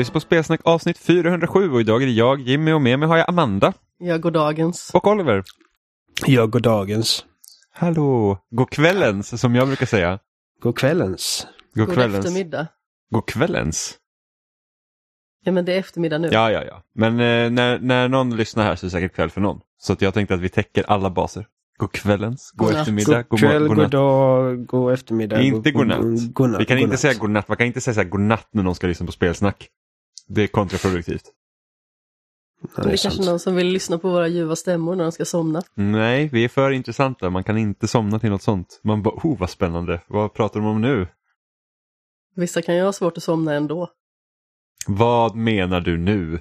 Lyssnar på Spelsnack avsnitt 407 och idag är det jag, Jimmy och med mig har jag Amanda Ja, god dagens. och Oliver. Ja, god dagens. Hallå! God kvällens som jag brukar säga. God kvällens. God, God kvällens. eftermiddag. God kvällens. Ja, men det är eftermiddag nu. Ja, ja, ja. Men eh, när, när någon lyssnar här så är det säkert kväll för någon. Så att jag tänkte att vi täcker alla baser. God kvällens, god God natt. eftermiddag, God kväll, god natt. dag, god eftermiddag. Inte god- godnatt. god- godnatt. Vi kan inte godnatt. säga godnatt, man kan inte säga så här godnatt när någon ska lyssna på spelsnack. Det är kontraproduktivt. Ja, Men det det är är kanske någon som vill lyssna på våra ljuva stämmor när de ska somna. Nej, vi är för intressanta. Man kan inte somna till något sånt. Man bara, oh vad spännande. Vad pratar de om nu? Vissa kan ju ha svårt att somna ändå. Vad menar du nu?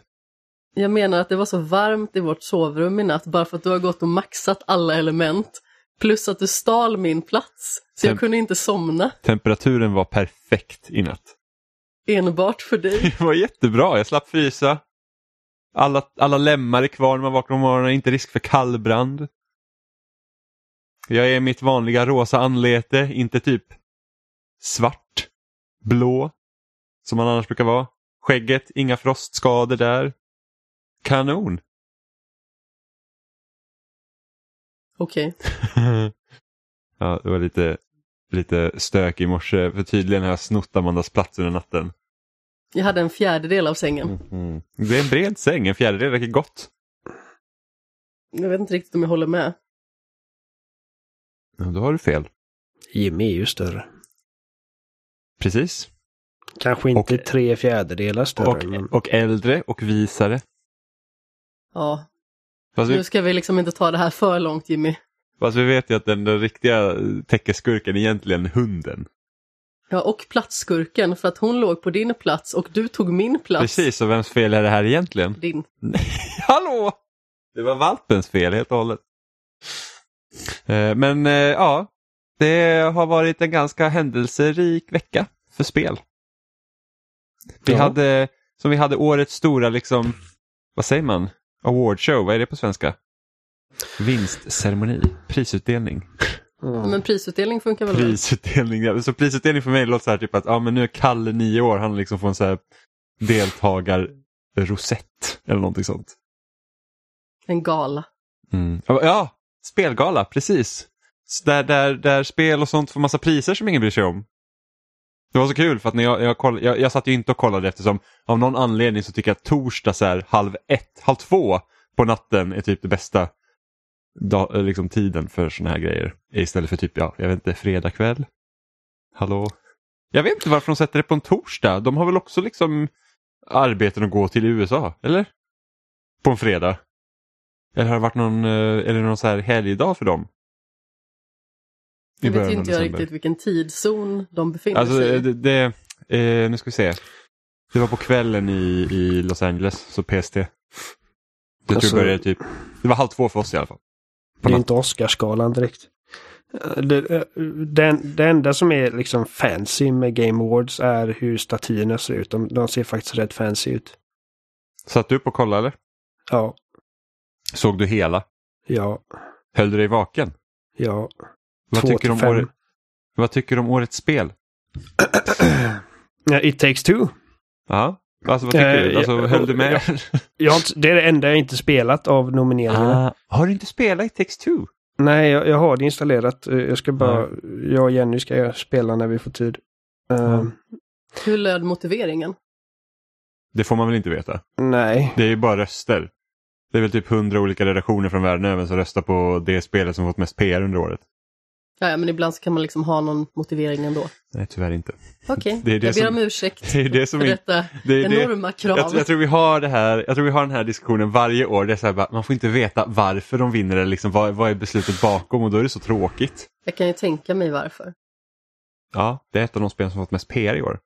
Jag menar att det var så varmt i vårt sovrum i natt bara för att du har gått och maxat alla element. Plus att du stal min plats. Så jag Tem- kunde inte somna. Temperaturen var perfekt i natt. Enbart för dig. Det var jättebra, jag slapp frysa. Alla, alla lemmar är kvar när man vaknar på morgonen, inte risk för kallbrand. Jag är mitt vanliga rosa anlete, inte typ svart, blå, som man annars brukar vara. Skägget, inga frostskador där. Kanon! Okej. ja, det var lite, lite stök i morse, för tydligen har jag snott Amandas plats under natten. Jag hade en fjärdedel av sängen. Mhm. Det är en bred säng, en fjärdedel räcker gott. Jag vet inte riktigt om jag håller med. Ja, då har du fel. Jimmy är ju större. Precis. Kanske inte Och- tre fjärdedelar större. men... Och, och äldre och visare. Ja, Fast nu vi, ska vi liksom inte ta det här för långt Jimmy. fast vi vet ju att den, den riktiga täckeskurken är egentligen hunden. Ja, och platsskurken för att hon låg på din plats och du tog min plats. Precis, och vems fel är det här egentligen? Din. Hallå! Det var valpens fel helt och hållet. Eh, Men eh, ja, det har varit en ganska händelserik vecka för spel. Vi Ja. hade, som vi hade årets stora, liksom, vad säger man? Awardshow, vad är det på svenska? Vinstceremoni, prisutdelning. Mm. Men prisutdelning funkar väl? Prisutdelning, ja. så prisutdelning för mig låter så här typ att ja, men nu är Kalle nio år, han liksom får en så här deltagarrosett eller någonting sånt. En gala. Mm. Ja, spelgala, precis. Där, där, där spel och sånt får massa priser som ingen bryr sig om. Det var så kul för att när jag, jag, koll, jag, jag satt ju inte och kollade eftersom av någon anledning så tycker jag att torsdag så här, halv ett, halv två på natten är typ det bästa da, eh, liksom, tiden för såna här grejer. Istället för typ, ja, jag vet inte, fredag kväll. Hallå? Jag vet inte varför de sätter det på en torsdag. De har väl också liksom arbeten att gå till i USA, eller? På en fredag. Eller har det varit någon, eh, är det någon så här helgdag för dem? I Jag vet inte jag riktigt vilken tidszon de befinner Alltså sig i. det, det eh, nu ska vi se. Det var på kvällen i, i Los Angeles, så PST. Det tror Alltså- jag började typ, det var halv två för oss i alla fall. Det är inte Oscarsgalan direkt. Eh, Det, eh, den, det enda som är liksom fancy med Game Awards är hur statyerna ser ut. De, de ser faktiskt rätt fancy ut. Satt du upp och kollade eller? Ja, Såg du hela? ja, Höll du dig vaken? ja. Vad tycker, om året, vad tycker du om årets spel? It takes two. Ja, alltså vad tycker Eh, du? Alltså, ja, höll du med? Jag har inte, det är det enda jag inte spelat av nomineringarna. Ah, har du inte spelat i Text 2? Nej, jag, jag har det installerat. Eh, Jag ska bara, jag och Jenny ska spela när vi får tid. Eh, Ja. Hur löd motiveringen? Det får man väl inte veta? Nej, Det är ju bara röster. Det är väl typ hundra olika redaktioner från världen över som röstar på det spelet som fått mest PR under året. Ja, men ibland så kan man liksom ha någon motivering ändå. Nej, tyvärr inte. Okej, Det är det jag ber som- om ursäkt Det är det som för detta det är det- enorma krav. Jag, jag tror vi har det här, jag tror vi har den här diskussionen varje år. Det är så här, man får inte veta varför de vinner eller liksom, vad, vad är beslutet bakom och då är det så tråkigt. Jag kan ju tänka mig varför. Ja, det är ett av de spel som fått mest PR i år.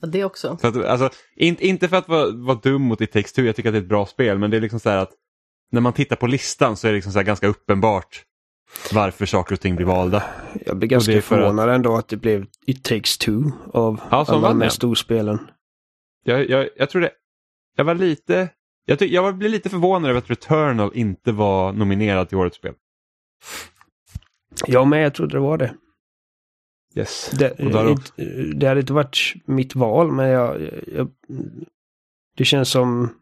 Ja, det också. Så att, alltså, inte, inte för att vara, vara dum mot It takes two, jag tycker att det är ett bra spel, men det är liksom så här att när man tittar på listan så är det liksom så ganska uppenbart varför saker och ting blir valda. jag blir ganska det är för att- förvånad ändå att det blev It takes two av Ja, alla de här storspelen. Jag, jag, jag tror det, jag var lite, jag, ty, jag blev lite förvånad över att Returnal inte var nominerad till årets spel. Ja, men jag trodde det var det. Yes. Det, Och där inte, det hade inte varit mitt val, men jag, jag, det känns som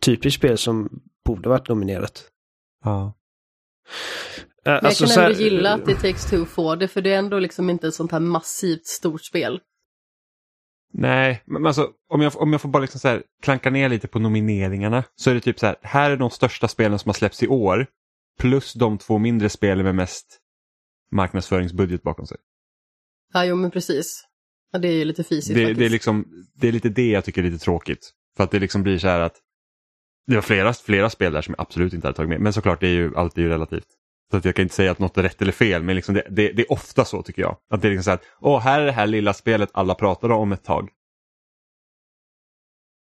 typiskt spel som borde varit nominerat. Ja. Men jag kan ändå gilla att It takes two får det, för det är ändå liksom inte ett sånt här massivt stort spel. Nej, men alltså om jag, om jag får bara liksom så här, klanka ner lite på nomineringarna så är det typ så här, här är de största spelen som har släppts i år plus de två mindre spelen med mest marknadsföringsbudget bakom sig. Ja, jo men precis. Ja, det är ju lite fysiskt Det, det, är liksom, det är lite det jag tycker är lite tråkigt. För att det liksom blir så här att det var flera, flera spel där som jag absolut inte hade tagit med. Men såklart, det är ju alltid ju relativt. Så att jag kan inte säga att något är rätt eller fel, men liksom det, det, det är ofta så tycker jag. Att det är liksom så här, åh, här är det här lilla spelet alla pratade om ett tag.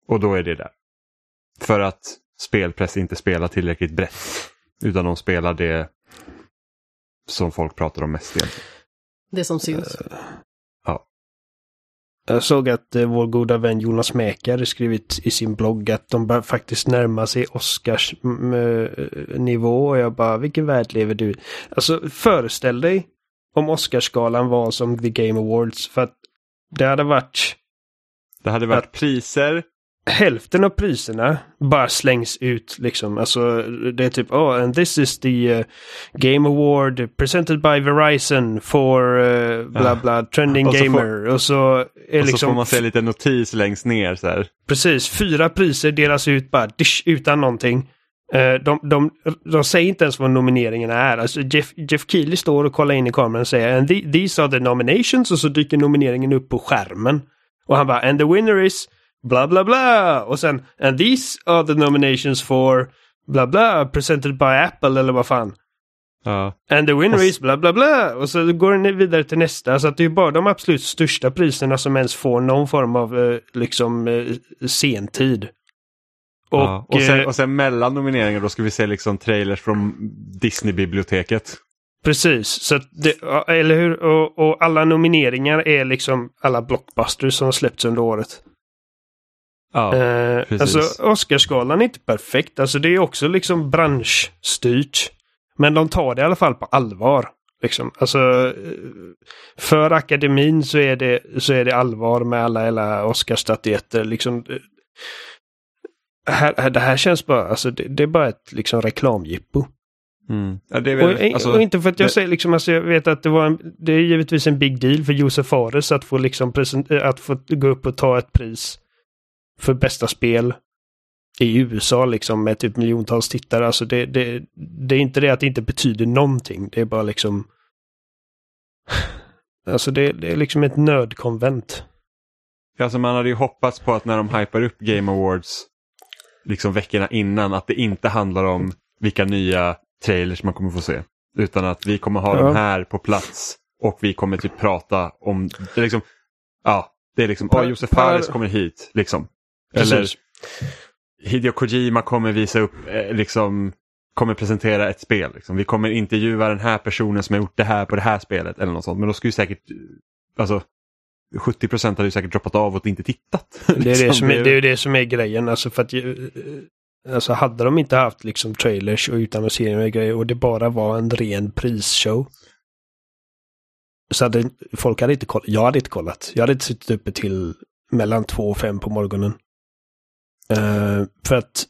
Och då är det där. För att spelpress inte spelar tillräckligt brett. Utan de spelar det som folk pratar om mest egentligen. Det som syns. Jag såg att eh, vår goda vän Jonas Mäkare skrivit i sin blogg att de bör faktiskt närma sig Oscars eh, nivå och jag bara, vilken värld lever du? Alltså föreställ dig om Oscarsgalan var som The Game Awards för att det hade varit Det hade varit Att- priser, hälften av priserna bara slängs ut liksom. Alltså det är typ, oh, and this is the uh, Game Award presented by Verizon for uh, bla bla trending Och så får- gamer. och så är och så liksom får man se lite notis längst ner så här. Precis, fyra priser delas ut bara dish, utan någonting. Eh, De, de, de säger inte ens vad nomineringarna är. Alltså Jeff, Jeff Keely står och kollar in i kameran och säger and the, these are the nominations och så dyker nomineringen upp på skärmen. Och han bara and the winner is bla bla bla och sen and these are the nominations for bla bla presented by Apple eller vad fan. Ja. And the winner is bla bla bla. Och så går den vidare till nästa. Så att det är bara de absolut största priserna som ens får någon form av eh, liksom eh, sentid. Och, ja. och, sen, eh, och sen mellan nomineringar då ska vi se liksom trailers från Disney-biblioteket. precis, så det, eller hur? Och, och alla nomineringar är liksom alla blockbusters som har släppts under året. Ja. Eh, precis. alltså Oscarsgalan är inte perfekt. Alltså det är också liksom branschstyrt. Men de tar det i alla fall på allvar. Liksom. Alltså, eh, för akademin så är, det, så är det allvar med alla, alla Oscarsstatyetter. Liksom, här, det här känns bara, alltså det, det är bara ett liksom reklamjippo. Mm. Ja, är Och, väl, alltså, och inte för att jag det- säger liksom, alltså jag vet att det var en, det är givetvis en big deal för Josef Fares att få liksom present, att få gå upp och ta ett pris för bästa spel i USA liksom med typ miljontals tittare. Alltså det, det, det är inte det att det inte betyder någonting. Det är bara liksom Alltså det, det är liksom ett nödkonvent. Alltså man hade ju hoppats på att när de hypar upp Game Awards liksom veckorna innan att det inte handlar om vilka nya trailers man kommer få se. Utan att vi kommer ha Ja. dem här på plats och vi kommer typ prata om, det liksom, ja, det är liksom, ja Josef Fares kommer hit, liksom. Eller Precis. Hideo Kojima kommer visa upp, eh, liksom, kommer presentera ett spel. Liksom. Vi kommer intervjua den här personen som har gjort det här på det här spelet eller något sånt. Men då ska ju säkert, eh, alltså 70 procent hade ju säkert droppat av och inte tittat. Det är, det, Liksom, som är, det är ju det som är grejen. Alltså för att ju- Alltså hade de inte haft liksom trailers och utannonseringar och grejer och det bara var en ren prisshow. Så hade folk hade inte kollat. Jag hade inte kollat. Jag hade inte suttit uppe till mellan två och fem på morgonen. Uh, för att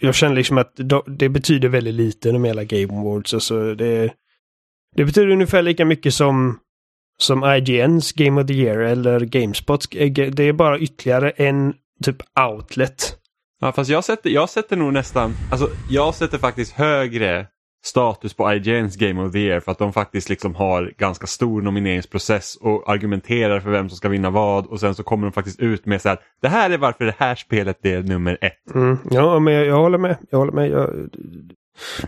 jag känner liksom att det betyder väldigt lite med hela Game Awards. Alltså det, det betyder ungefär lika mycket som som IGNs Game of the Year eller Gamespots. Eh, det är bara ytterligare en typ outlet. Ja, fast jag sätter, jag sätter nog nästan, alltså jag sätter faktiskt högre status på IGNs Game of the Year för att de faktiskt liksom har ganska stor nomineringsprocess och argumenterar för vem som ska vinna vad och sen så kommer de faktiskt ut med så här, det här är varför det här spelet är nummer ett. Mm, ja, men jag, jag håller med. Jag håller med. Jag,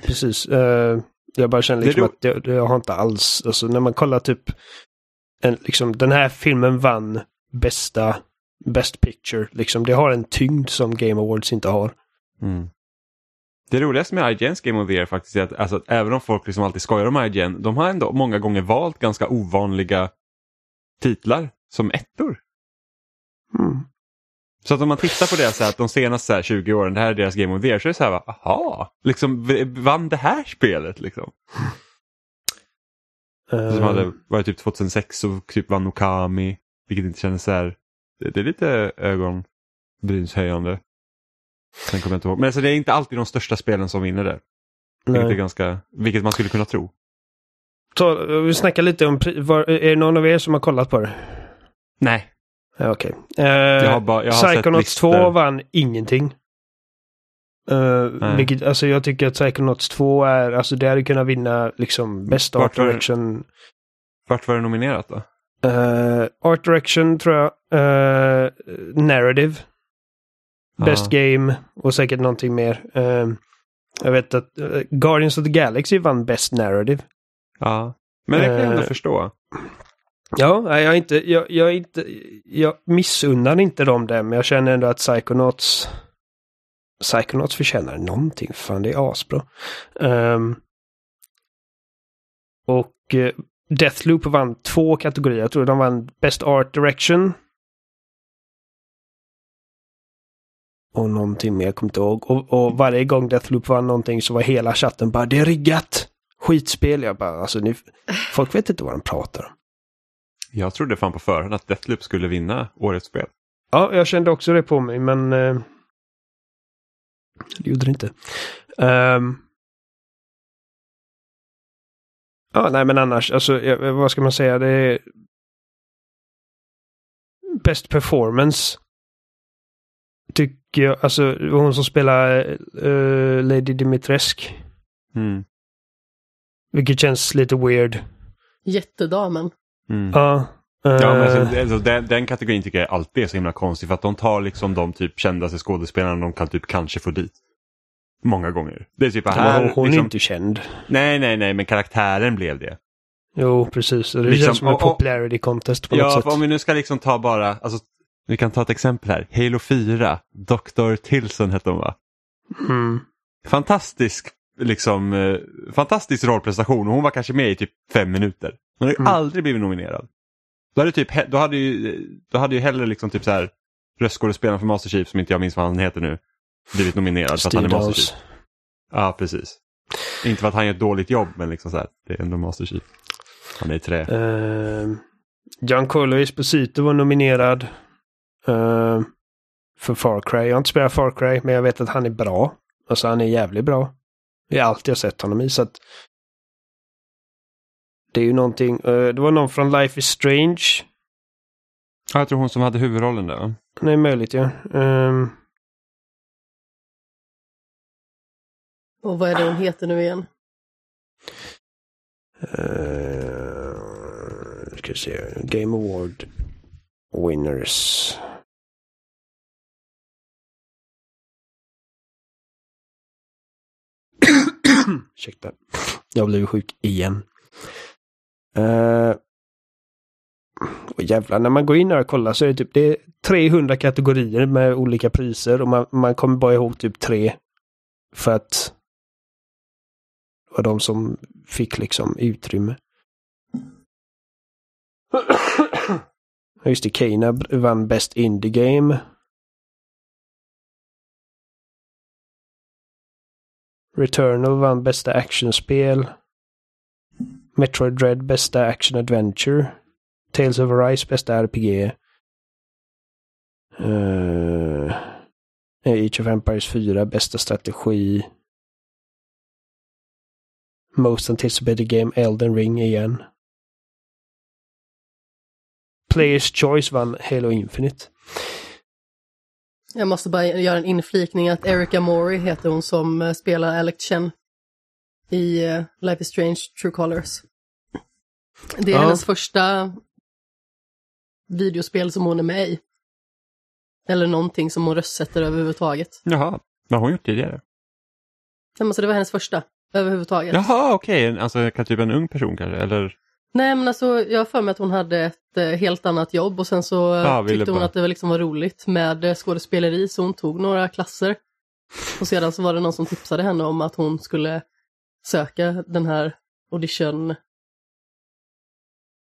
precis. Eh, jag bara känner Det liksom är att jag, jag har inte alls, alltså när man kollar typ, en, liksom den här filmen vann bästa, best picture, liksom det har en tyngd som Game Awards inte har. Mm. Det roligaste med IGNs Game of the Year faktiskt är att, alltså, att även om folk liksom alltid skojar om IGN, de har ändå många gånger valt ganska ovanliga titlar som ettor. Mm. Så att om man tittar på det så här, att de senaste så här, 20 åren, det här är deras Game of the Year, så är det så här, va, aha, liksom vann det här spelet liksom? Eh, Som hade varit typ 2006 och typ vann Okami. Vilket inte kändes så här. Det, det är lite ögonbrynshöjande. Sen kommer jag inte ihåg. Men alltså, det är inte alltid de största spelen som vinner det. Vilket, är ganska, vilket man skulle kunna tro. Ta, vi snackar lite om... Var, är det någon av er som har kollat på det? Nej. Ja, Okej. Jag har sett Psychonauts 2 listor. vann ingenting. Uh, vilket, alltså jag tycker att Psychonauts 2 är, alltså det hade kunnat vinna liksom Best Vart Art? Direction. Vart var det nominerat då? Eh, Art Direction tror jag. Eh, narrative. Best Ja. Game och säkert någonting mer. Eh, jag vet att eh, Guardians of the Galaxy vann Best Narrative. Ja. Men det kan jag ändå Eh, förstå. Ja, nej, jag är inte, jag, jag är inte, jag missunnar inte dem det, men jag känner ändå att Psychonauts Psychonauts förtjänar någonting, fan det är asbra. Ehm, och uh, Deathloop vann två kategorier, jag tror de vann Best Art Direction. Och någonting mer, jag kommer inte ihåg. Och, och varje gång Deathloop vann någonting så var hela chatten bara det är riggat! Skitspel! Jag bara, alltså ni, folk vet inte vad de pratar om. Jag trodde fan på förhand att Deathloop skulle vinna årets spel. Ja, jag kände också det på mig, men eh, det gjorde det inte. Ehm. ja, nej, men annars, alltså, vad ska man säga? Det är Best performance. Tycker jag, alltså hon som spelar eh, Lady Dimitrescu. Mm. Vilket känns lite weird. Jättedamen. Mm. Ja. Ja, men alltså, alltså, den, den kategorin tycker jag alltid är så himla konstig för att de tar liksom de typ kändaste skådespelarna de kan typ kanske få dit. Många gånger. Det är typ ja, här, men hon, hon är liksom, inte känd. Nej, nej, nej, men karaktären blev det. Jo, precis. Det Liksom, känns som en popularity contest på något Ja, sätt. för om vi nu ska liksom ta bara, alltså, vi kan ta ett exempel här. Halo 4, Dr. Tilson hette hon va? Mm. Fantastisk, liksom, eh, fantastisk rollprestation och hon var kanske med i typ fem minuter. Hon ju Mm. aldrig blivit nominerad. Då hade, typ, då hade ju, då hade ju hellre liksom typ så här röstskådespelaren för Master Chief, som inte jag minns vad han heter nu, blivit nominerad för att han är Master. Chief. Ja, precis. Inte för att han gör ett dåligt jobb, men liksom så här, det är ändå Master Chief. Han är i trä. Uh, Giancarlo Esposito var nominerad. Eh, för Far Cry. Jag har inte spelat Far Cry, men jag vet att han är bra. Alltså han är jävligt bra. Det är allt jag sett honom i, så att... Det är ju någonting. eh, det var någon från Life is Strange. Ja, jag tror hon som hade huvudrollen där va? Det är möjligt, ja. Ehm, Och vad är det hon heter nu igen? Uh, ska se. Game Award Winners. Ursäkta. Jag har blivit sjuk igen. Uh, och jävlar, när man går in här och kollar så är det typ det är 300 kategorier med olika priser och man, man kommer bara ihåg typ tre. För att det var de som fick liksom utrymme. Just det, Kena vann Best Indie Game. Returnal vann bästa actionspel. Metroid Dread bästa action adventure. Tales of Arise bästa RPG. Uh, eh, Age of Empires 4 bästa strategi. Most anticipated game Elden Ring igen. Players Choice vann Halo Infinite. Jag måste bara göra en inflikning att Erika Mori heter hon som eh, spelar Alec Chen i eh, Life is Strange True Colors. Det är Ja. hennes första videospel som hon är med i. Eller någonting som hon röstsätter överhuvudtaget. Jaha, vad har hon gjort tidigare? Nej, men så det var hennes första överhuvudtaget. Jaha, okej. Alltså kan typ en ung person kanske? Eller? Nej men alltså jag har för mig att hon hade ett eh, helt annat jobb och sen så eh, Ja, tyckte hon bara- att det var liksom var roligt med eh, skådespeleri så hon tog några klasser. Och sedan så var det någon som tipsade henne om att hon skulle söka den här audition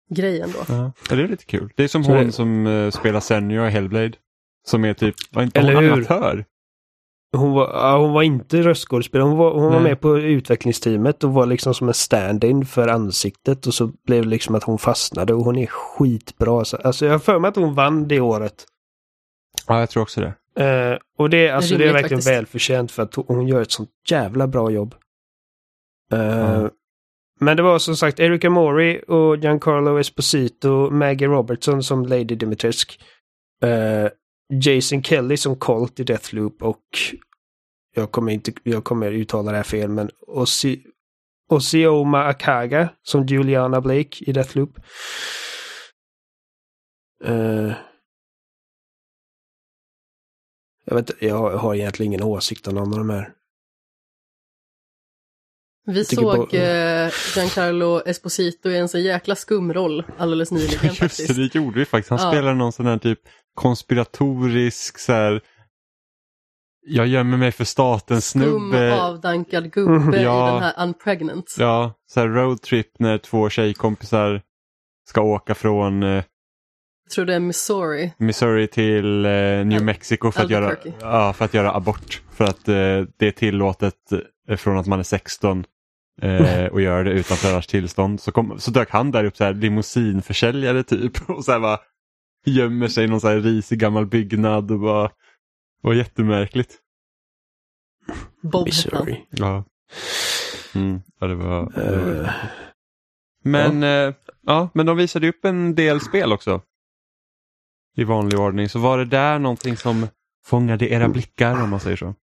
grejen då. Ja. det är lite kul. Det är som Så hon det- som spelar Senja i Hellblade. Som är typ, var inte Eller hon hur? animatör? Hon var, hon var inte röstskådespelare, hon var, hon var med på utvecklingsteamet och var liksom som en stand-in för ansiktet och så blev det liksom att hon fastnade och hon är skitbra. Så, alltså jag har för mig att hon vann det året. Ja, jag tror också det. Eh, och det, alltså, det är verkligen faktiskt. välförtjänt för att hon gör ett sånt jävla bra jobb. Eh, Ja. Men det var som sagt Erika Mori och Giancarlo Esposito, Maggie Robertson som Lady Dimitrescu. eh, Jason Kelly som Colt i Deathloop och jag kommer inte, jag kommer uttala det här fel men Osi, Osioma Akaga som Juliana Blake i Deathloop. Uh, jag, vet, jag har egentligen ingen åsikt om någon av de här. Vi såg på- eh, Giancarlo Esposito i en så jäkla skum roll alldeles nyligen Just det, faktiskt. det gjorde vi faktiskt. Han Ja. spelade någon sån här typ konspiratorisk så här. Jag gömmer mig för staten Skum snubbe. avdankad gubbe Ja. i den här Unpregnant. Ja, så här roadtrip när två tjejkompisar ska åka från eh, Jag tror det är Missouri. Missouri till eh, New Al- Mexico för att, göra, ja, för att göra abort. För att eh, det är tillåtet eh, från att man är 16 eh, och gör det utan föräldrars tillstånd. Så, kom, så dök han där upp så här limousinförsäljare typ och så här bara gömmer sig i någon så här risig gammal byggnad och bara var jättemärkligt. Bob. Missouri. Ja, mm, ja det var... Det var Eh, Men, eh, ja, men de visade upp en del spel också. I vanlig ordning. Så var det där någonting som fångade era blickar om man säger så?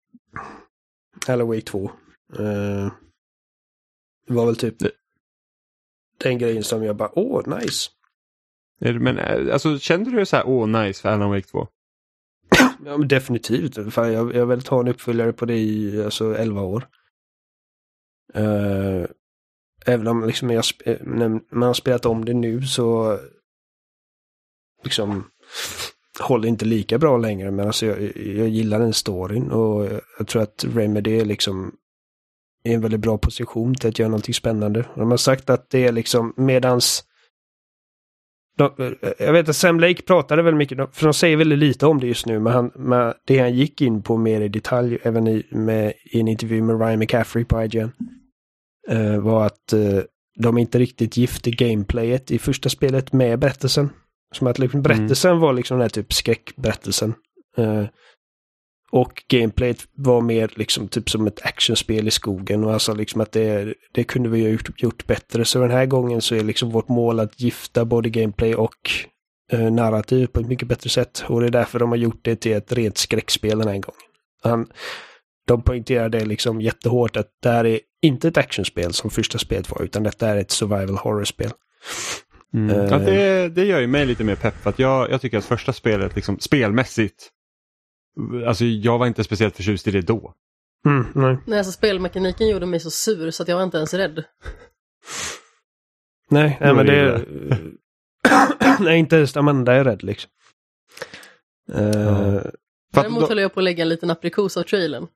Wake 2. Eh, det var väl typ Det- den grejen som jag bara, åh, nice. Men eh, alltså, kände du så här, åh nice för Alan Wake 2? Ja, men definitivt. Fan, jag, jag vill ta en uppföljare på det i alltså, 11 år. Eh, även om liksom jag, eh, när man har spelat om det nu så liksom håller inte lika bra längre. Men alltså jag, jag gillar den storyn och jag tror att Remedy är liksom i en väldigt bra position till att göra någonting spännande. De har sagt att det är liksom medans de, jag vet att Sam Lake pratade väldigt mycket, för de säger väldigt lite om det just nu, men han, med det han gick in på mer i detalj, även i, med, i en intervju med Ryan McCaffrey på IGN, eh, var att eh, de inte riktigt gifte gameplayet i första spelet med berättelsen. Som att liksom berättelsen var liksom den här typ skräckberättelsen. Eh, och gameplayet var mer liksom typ som ett actionspel i skogen och alltså liksom att det, det kunde vi ha gjort, gjort bättre. Så den här gången så är liksom vårt mål att gifta både gameplay och eh, narrativ på ett mycket bättre sätt. Och det är därför de har gjort det till ett rent skräckspel den här gången. Han, de poängterar det liksom jättehårt att det här är inte ett actionspel som första spelet var, utan detta är ett survival horror-spel. Mm. Eh. Ja, det, det gör ju mig lite mer pepp att jag, jag tycker att första spelet liksom, spelmässigt, alltså jag var inte speciellt förtjust i det då. Mm, nej. Nej, alltså spelmekaniken gjorde mig så sur så att jag var inte ens rädd. Nej, nej men det det är... nej, inte ens Amanda är rädd liksom. Ja. För att Däremot då- höll jag på att lägga en liten aprikos av trailern.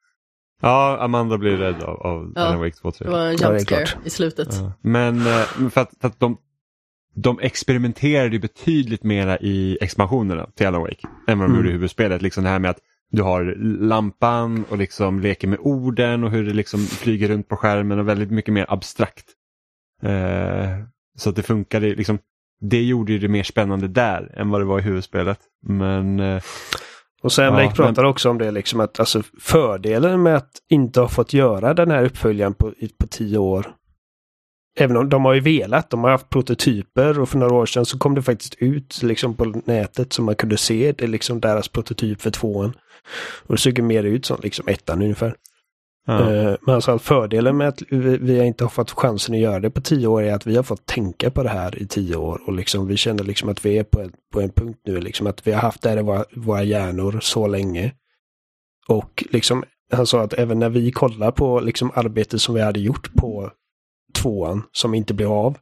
Ja, Amanda blir rädd av, av Ja. Alan Wake 2 Det tror jag. var en Ja, det jump scare klart. i slutet. Ja. Men eh, men för att, för att de, de experimenterade betydligt mera i expansionerna till Alan Wake än vad de Mm. gjorde i huvudspelet. Liksom det här med att du har lampan och liksom leker med orden och hur det liksom flyger runt på skärmen och väldigt mycket mer abstrakt. Eh, så att det funkade liksom. Det gjorde ju det mer spännande där än vad det var i huvudspelet. Men eh, Och Sam Ja, pratar också om det, liksom att alltså, fördelen med att inte ha fått göra den här uppföljaren på, på tio år. Även om de har ju velat, de har haft prototyper och för några år sedan så kom det faktiskt ut liksom på nätet så man kunde se det liksom deras prototyp för tvåan. Och det såg mer ut som liksom ettan ungefär. ja. Eh, Men alltså fördelen med att vi inte har fått chansen att göra det på tio år är att vi har fått tänka på det här i tio år och liksom vi känner liksom att vi är på en, på en punkt nu, liksom att vi har haft det här i våra, våra hjärnor så länge. Och liksom, han sa att även när vi kollar på liksom arbete som vi hade gjort på tvåan som inte blev av,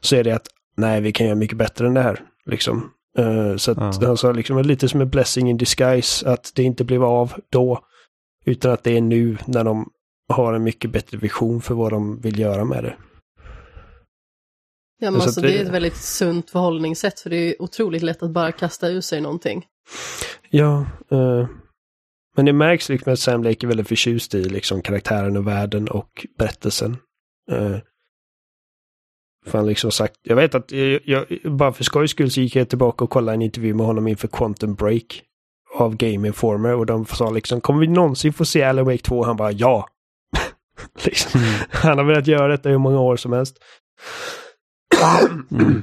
så är det att nej, vi kan göra mycket bättre än det här. Liksom. Eh, så att Ja. han sa liksom lite som en blessing in disguise att det inte blev av då. Utan att det är nu när de har en mycket bättre vision för vad de vill göra med det. Ja, men Så alltså, det det- är ett väldigt sunt förhållningssätt för det är otroligt lätt att bara kasta ur sig någonting. Ja, eh, Men det märks liksom att Sam Lake är väldigt förtjust i liksom karaktären och världen och berättelsen. Uh, för han liksom sagt, jag vet att jag, jag, bara för skojs skull så gick jag tillbaka och kollade en intervju med honom inför Quantum Break av Game Informer och de sa liksom, kommer vi någonsin få se Alan Wake 2? Han bara ja. liksom. mm. Han har velat göra detta hur många år som helst. mm.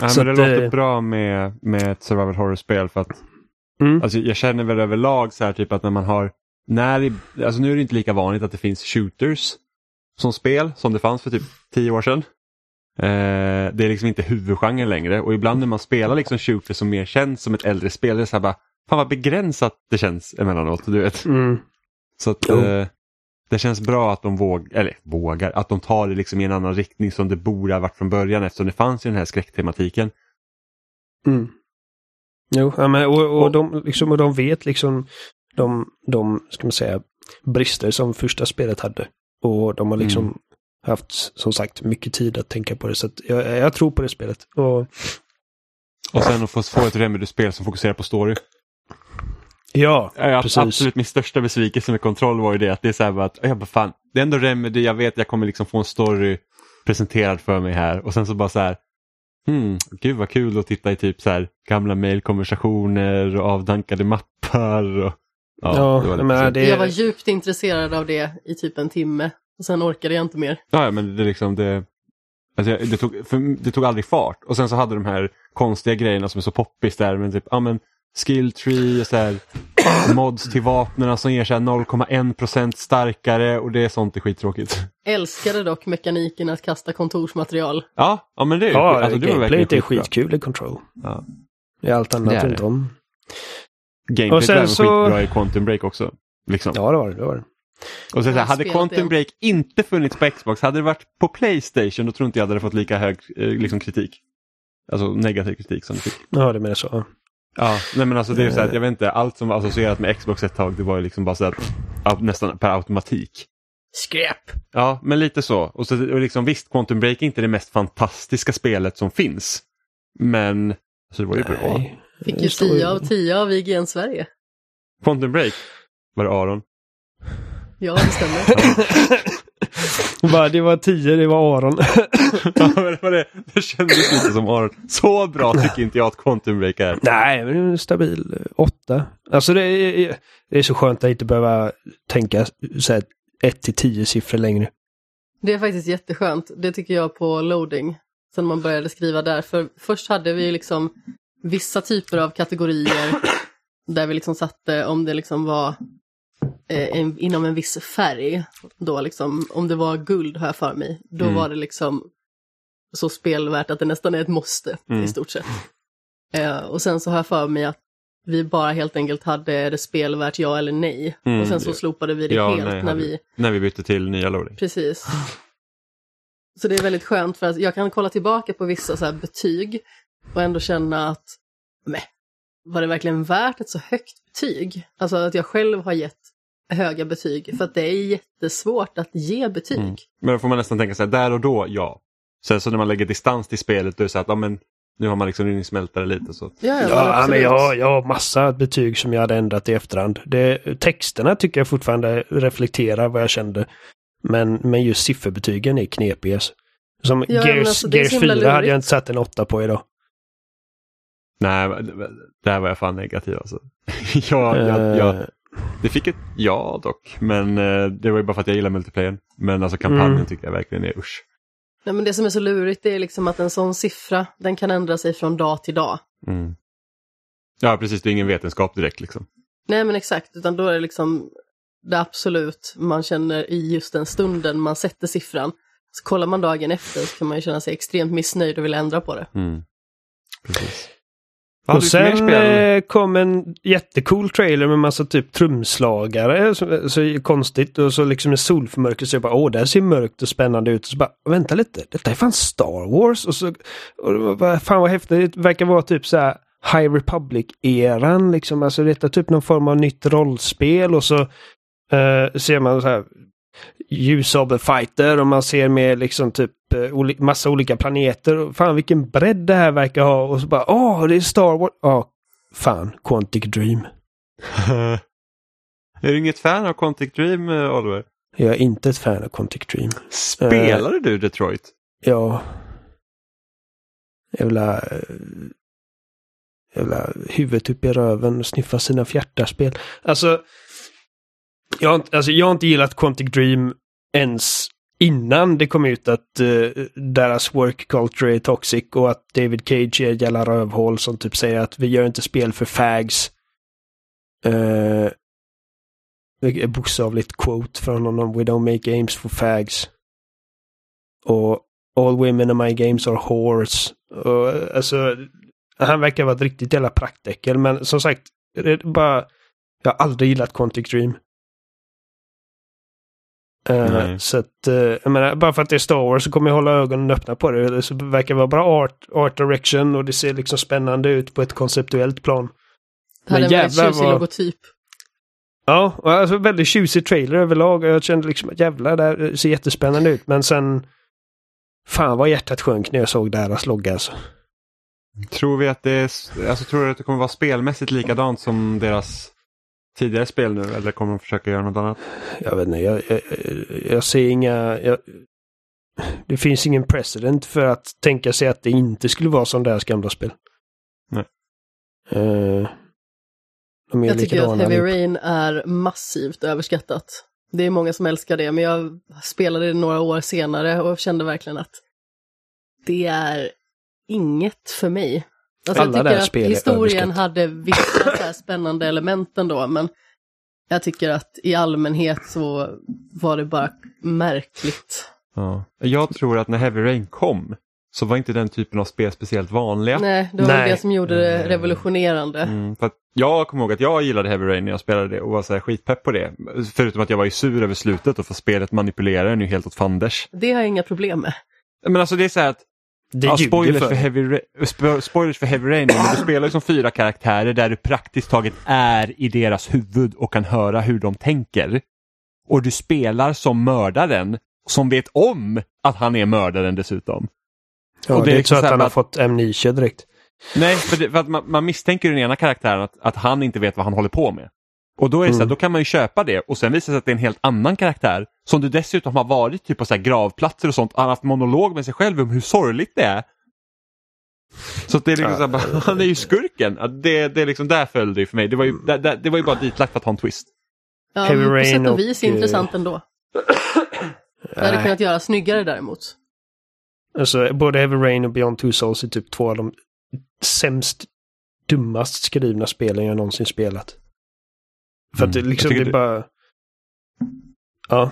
Ja, men det att, låter äh... bra med, med ett survival horror-spel för att mm. alltså, jag känner väl överlag så här typ att när man har, när, alltså nu är det inte lika vanligt att det finns shooters som spel som det fanns för typ tio år sedan. Eh, det är liksom inte huvudgenren längre och ibland när man spelar liksom shooters som mer känns som ett äldre spel, det är så här bara, fan vad begränsat det känns emellanåt. Du vet. Mm. Så att eh, det känns bra att de våg, eller vågar, att de tar det liksom i en annan riktning som det borde ha varit från början eftersom det fanns ju den här skräcktematiken. Mm. Jo, ja, men, och, och, och, de, liksom, och de vet liksom de, de, ska man säga, brister som första spelet hade. Och de har liksom mm. haft, som sagt, mycket tid att tänka på det. Så jag, jag, tror på det spelet. Och, och sen att få, få ett Remedy-spel som fokuserar på story. Ja, ja precis. Absolut min största besvikelse med kontroll var ju det att det är så här att, jag bara fan, det är ändå Remedy, jag vet jag kommer liksom få en story presenterad för mig här och sen så bara så här, hmm, gud vad kul att titta i typ så här gamla mailkonversationer och avdankade mappar. Och, ja, ja det var men det... Jag var djupt intresserad av det i typ en timme och sen orkade jag inte mer. Ja, men det liksom det, alltså, det, tog, det tog aldrig fart och sen så hade de här konstiga grejerna som är så poppis där, men typ, ja men skill tree och så här, mods till vapnen som ger 0,1% starkare och det är sånt är skittråkigt. Älskade dock mekaniken att kasta kontorsmaterial. Ja, ja men det är ja, alltså, det gameplayet är skitkul i Control. Ja. Det är allt annat inte om. Gameplayet var så... skitbra i Quantum Break också. Liksom. Ja, det var det. det, var det. Och så, så hade Quantum Break inte funnits på Xbox, hade det varit på Playstation då tror inte jag hade fått lika hög eh, liksom, kritik. Alltså negativ kritik som det fick. Ja, det menar så. Ja, nej men alltså det är så att jag vet inte, allt som var associerat med Xbox ett tag det var ju liksom bara så att nästan per automatik. Skräp! Ja, men lite så. Och, så, och liksom, visst, Quantum Break är inte det mest fantastiska spelet som finns. Men alltså, det var ju nej. bra. Fick ju 10 av 10 av IGN Sverige. Quantum Break? Var det Aron? Ja, det stämmer. Bara, det var tio, det var Aron. ja, men det, var det. det kändes lite som Aron. Så bra tycker inte jag att Quantum Break är. Nej, men det är en stabil eh, åtta. Alltså det är, det är så skönt att inte behöva tänka så här, ett till tio siffror längre. Det är faktiskt jätteskönt. Det tycker jag på loading. Sen man började skriva där. För först hade vi liksom vissa typer av kategorier där vi liksom satte om det liksom var eh, en, inom en viss färg. Då liksom, om det var guld har jag för mig, då mm. var det liksom så spelvärt att det nästan är ett måste mm. i stort sett. Eh, och sen så har jag för mig att vi bara helt enkelt hade det spelvärt ja eller nej. Mm, och sen så slopade vi det ja, helt nej, när vi... När vi bytte till nya loading. Precis. Så det är väldigt skönt för att jag kan kolla tillbaka på vissa så betyg och ändå känna att, nej, var det verkligen värt ett så högt betyg? Alltså att jag själv har gett höga betyg för att det är jättesvårt att ge betyg. Mm. Men då får man nästan tänka sig där och då, ja. Sen så när man lägger distans till spelet då är det så att ja, men, nu har man liksom smält det lite. Så. Ja, ja, men jag, jag har massa betyg som jag hade ändrat i efterhand. Det, texterna tycker jag fortfarande reflekterar vad jag kände. Men, men just sifferbetygen är knepiga. Som ja, Gears, alltså, Gears 4 lurigt. hade jag inte satt en åtta på idag. Nej, där var jag fan negativ alltså. jag, jag, jag, eh. Det fick ett ja dock, men eh, det var ju bara för att jag gillar multiplayer. Men alltså kampanjen mm. tycker jag verkligen är usch. Nej, men det som är så lurigt är liksom att en sån siffra, den kan ändra sig från dag till dag. Mm. Ja, precis, det är ingen vetenskap direkt liksom. Nej, men exakt, utan då är det liksom det absolut man känner i just den stunden man sätter siffran. Så kollar man dagen efter så kan man ju känna sig extremt missnöjd och vill ändra på det. Mm. Precis. Och sen eh, kom en jättecool trailer med massa typ trumslagare. Så, så konstigt och så liksom en solförmörkelse. Jag bara åh, det här ser mörkt och spännande ut. Och så bara vänta lite, detta är fan Star Wars. Och så, och, bara, fan vad häftigt, det verkar vara typ så här High Republic-eran liksom. Alltså detta är typ någon form av nytt rollspel och så eh, ser man så här ljusabelfighter och man ser med liksom typ eh, massa olika planeter. Fan vilken bredd det här verkar ha. Och så bara åh, det är Star Wars. Ja, fan, Quantic Dream. Är du inget fan av Quantic Dream, eh, Oliver? Jag är inte ett fan av Quantic Dream. Spelade du Detroit? Ja. Jävla... eh, Jävla huvudet upp i röven och sniffa sina fjärtarspel. Alltså jag, har inte- alltså, jag har inte gillat Quantic Dream ens innan det kom ut att uh, deras work culture är toxic och att David Cage är ett jävla rövhål som typ säger att vi gör inte spel för fags. Uh, bokstavligt quote från honom. We don't make games for fags. Och All women in my games are whores. Och, alltså, han verkar vara ett riktigt jävla praktäckel men som sagt, det är bara... Jag har aldrig gillat Quantic Dream. Nej. så att, eh, jag menar, bara för att det är Star Wars så kommer jag hålla ögonen öppna på det. Det verkar vara bra art, art direction och det ser liksom spännande ut på ett konceptuellt plan. Det hade en väldigt tjusig vad- logotyp. Ja, och alltså väldigt tjusig trailer överlag. Jag kände liksom att jävlar, det här ser jättespännande ut. Men sen... Fan vad hjärtat sjönk när jag såg deras logga alltså. Tror vi att det är, alltså tror du att det kommer vara spelmässigt likadant som deras tidigare spel nu eller kommer de försöka göra något annat? Jag vet inte, jag, jag, jag ser inga... Jag, det finns ingen precedent för att tänka sig att det inte skulle vara som deras gamla spel. Nej. De är Jag tycker att Heavy allihop. Rain är massivt överskattat. Det är många som älskar det, men jag spelade det några år senare och kände verkligen att det är inget för mig. Alltså Alla jag där tycker att historien hade vissa så här spännande element ändå, men jag tycker att i allmänhet så var det bara märkligt. Ja. Jag tror att när Heavy Rain kom så var inte den typen av spel speciellt vanliga. Nej, det var Nej. det som gjorde det Mm. revolutionerande. Mm, för att jag kommer ihåg att jag gillade Heavy Rain när jag spelade det och var så här skitpepp på det. Förutom att jag var ju sur över slutet och för spelet manipulerar en ju helt åt fanders. Det har jag inga problem med. Men alltså det är så här att Det Ja, spoilers, för för. heavy Ra- spo- spoilers för Heavy Rain, men du spelar ju som fyra karaktärer där du praktiskt taget är i deras huvud och kan höra hur de tänker. Och du spelar som mördaren som vet om att han är mördaren dessutom. Ja, och det det är inte så så att han har att- fått amnesia direkt. Nej, för, det, för att man, man misstänker den ena karaktären att, att han inte vet vad han håller på med. Och då är det så här, Mm. då kan man ju köpa det och sen visar det sig att det är en helt annan karaktär som du dessutom har varit typ på så här gravplatser och sånt. Han har haft monolog med sig själv om hur sorgligt det är. Så det är liksom så här, han är ju skurken. Det, det är liksom där föll det ju för mig. Det var ju, det, det, det var ju bara ditlagt för att ha en twist. Ja, Heavy men på Rain sätt och och, vis eh, intressant ändå. Det hade Nej. kunnat göra snyggare däremot. Alltså, både Heavy Rain och Beyond Two Souls är typ två av de sämst, dummast skrivna spelen jag någonsin spelat. För att det Mm. liksom, Jag det är bara... Ja,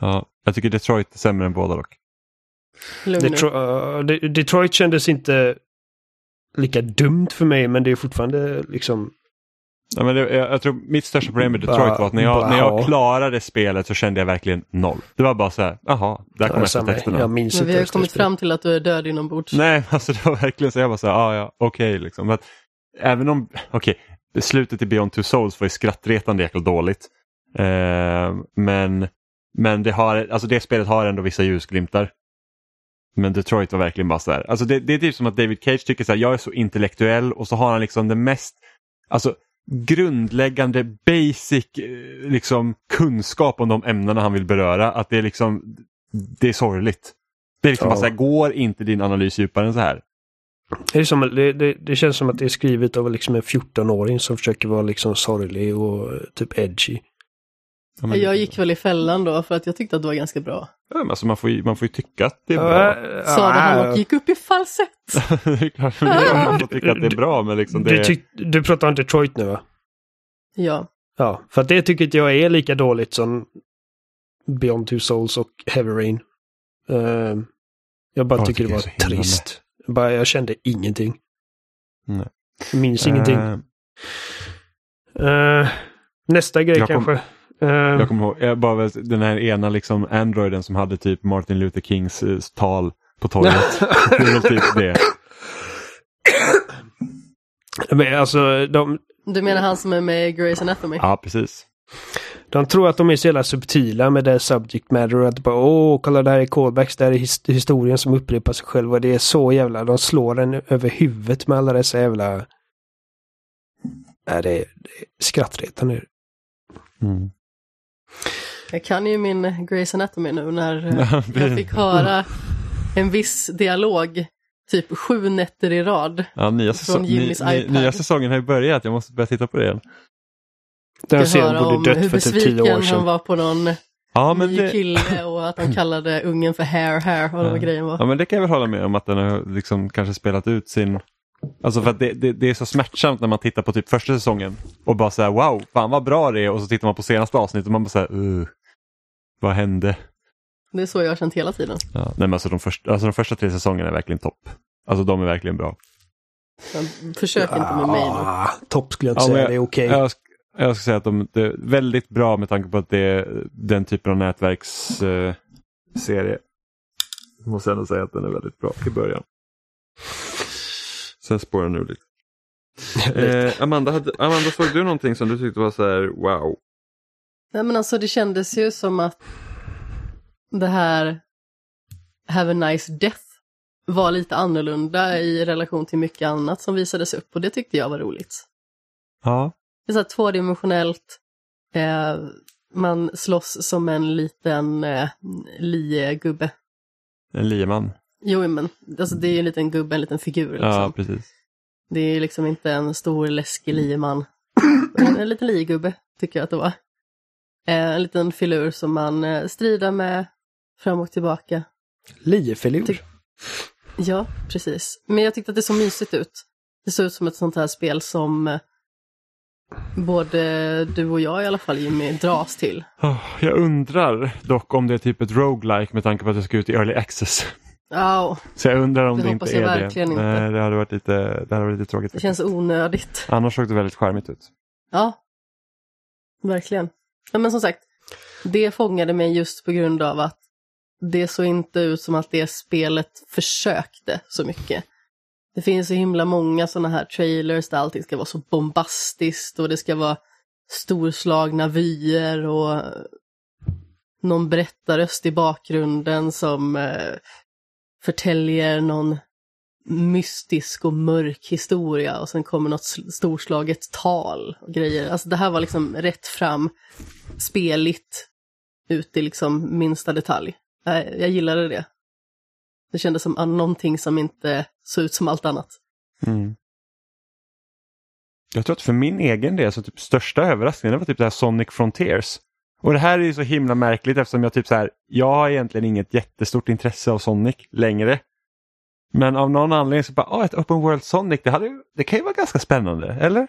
Ja, jag tycker Detroit är sämre än båda dock. Detro uh, De- Detroit kändes inte lika dumt för mig, men det är fortfarande liksom... Ja, men det, jag, jag tror mitt största problem med Bara- Detroit var att när jag, bara när jag klarade spelet så kände jag verkligen noll. Det var bara så här, jaha, där kommer eftertexterna. jag minns Men vi har kommit fram till att du är död inombords. Nej, alltså det var verkligen så jag bara så här, ah, ja, okej liksom. Men även om, okej, slutet i Beyond Two Souls var ju skrattretande jäkla dåligt. Eh, men, men det har, alltså det spelet har ändå vissa ljusglimtar. Men Detroit var verkligen bara så här, alltså det, det är typ som att David Cage tycker så här, jag är så intellektuell och så har han liksom det mest, alltså grundläggande basic eh, liksom kunskap om de ämnena han vill beröra, att det är liksom, det är sorgligt. Det är liksom Ja. bara så här, går inte din analys djupare än så här? Det, är som, det, det, det känns som att det är skrivet av liksom en 14-åring som försöker vara liksom sorglig och eh, typ edgy. Ja, Jag gick väl i fällan då för att jag tyckte att det var ganska bra. Ja, men alltså man, får ju, man får ju tycka att det är bra. Sa det han och gick upp i falsett. man får tycka att det är bra men liksom det... Du, tyck, du pratar om Detroit nu va? Ja, Ja, för att det tycker inte jag är lika dåligt som Beyond Two Souls och Heavy Rain. Ehm, jag bara Jag tycker det tycker var det himla trist. Bara, jag kände ingenting. Nej. Minns ingenting. Eh, Eh, nästa grej Jag kom- Eh, jag kommer ihåg, jag bara, den här ena liksom androiden som hade typ Martin Luther Kings eh, tal på torget. det är väl typ det. men alltså, de, du menar han som är med i Grey's Anatomy? Ja, precis. de tror att de är så jävla subtila med det subject matter. och Att bara, åh, kolla det här är callbacks, det här är his- historien som upprepar sig själv. Och det är så jävla, de slår en över huvudet med alla dessa jävla... Nej, det är, det är skrattretande. Mm. Jag kan ju min Grey's Anatomy nu när eh, Ja, jag fick höra en viss dialog typ sju nätter i rad. Ja, nya, säsong, ny, Jimmys ny, iPad. nya säsongen har ju börjat, jag måste börja titta på det igen. Den serien höra om borde hur dött för typ tio besviken år han sedan. var på någon Ja men, ny det, kille och att han kallade ungen för hair hair och vad grejen var. ja men det kan jag väl hålla med om att den har liksom kanske spelat ut sin... Alltså för att det, det, det är så smärtsamt när man tittar på typ första säsongen och bara säger wow, fan vad bra det är och så tittar man på senaste avsnittet och man bara säger uh, vad hände? Det är så jag har känt hela tiden. Ja, nej, men alltså, de första, alltså de första tre säsongerna är verkligen topp. Alltså de är verkligen bra. Men Försök inte med mig nu. Ah, Topp skulle jag inte Ja, säga, jag- det är okej. Jag, sk- jag ska säga att de det är väldigt bra med tanke på att det är den typen av nätverksserie. serie. Jag måste ändå säga att den är väldigt bra i början. Sen spårar den ur lite. Eh, Amanda, hade, Amanda, såg du någonting som du tyckte var så här wow? Nej men alltså det kändes ju som att det här Have a nice death var lite annorlunda i relation till mycket annat som visades upp och det tyckte jag var roligt. Ja. Det är så här tvådimensionellt, eh, man slåss som en liten eh, liegubbe. En lieman. Jo men, alltså det är ju en liten gubbe, en liten figur liksom. Ja, precis. Det är liksom inte en stor läskig lieman. en liten liegubbe tycker jag att det var. Eh, en liten filur som man eh, strider med fram och tillbaka. Liefilur. Tyck- Ja, precis. Men jag tyckte att det såg mysigt ut. Det såg ut som ett sånt här spel som eh, både du och jag i alla fall Jimmy dras till. Oh, jag undrar dock om det är typ ett roguelike med tanke på att det ska ut i early access. Ja, Så jag undrar om Det det, hoppas inte är verkligen det. inte. Nej, det hade varit lite, det hade varit lite tråkigt. det känns onödigt. Annars såg det väldigt charmigt ut. Ja, verkligen. Ja, men som sagt, det fångade mig just på grund av att det såg inte ut som att det spelet försökte så mycket. Det finns så himla många sådana här trailers där allting ska vara så bombastiskt och det ska vara storslagna vyer och någon berättarröst i bakgrunden som eh, förtäljer någon mystisk och mörk historia och sen kommer något storslaget tal och grejer. Alltså det här var liksom rätt fram, speligt, ut i liksom minsta detalj. Jag, jag gillade det. Det kändes som någonting som inte såg ut som allt annat. Mm. Jag tror att för min egen del så typ största överraskningen var typ det här Sonic Frontiers. Och det här är ju så himla märkligt eftersom jag typ så här, jag har egentligen inget jättestort intresse av Sonic längre. Men av någon anledning så bara, ah, ett Open World Sonic, det, hade, det kan ju vara ganska spännande, eller?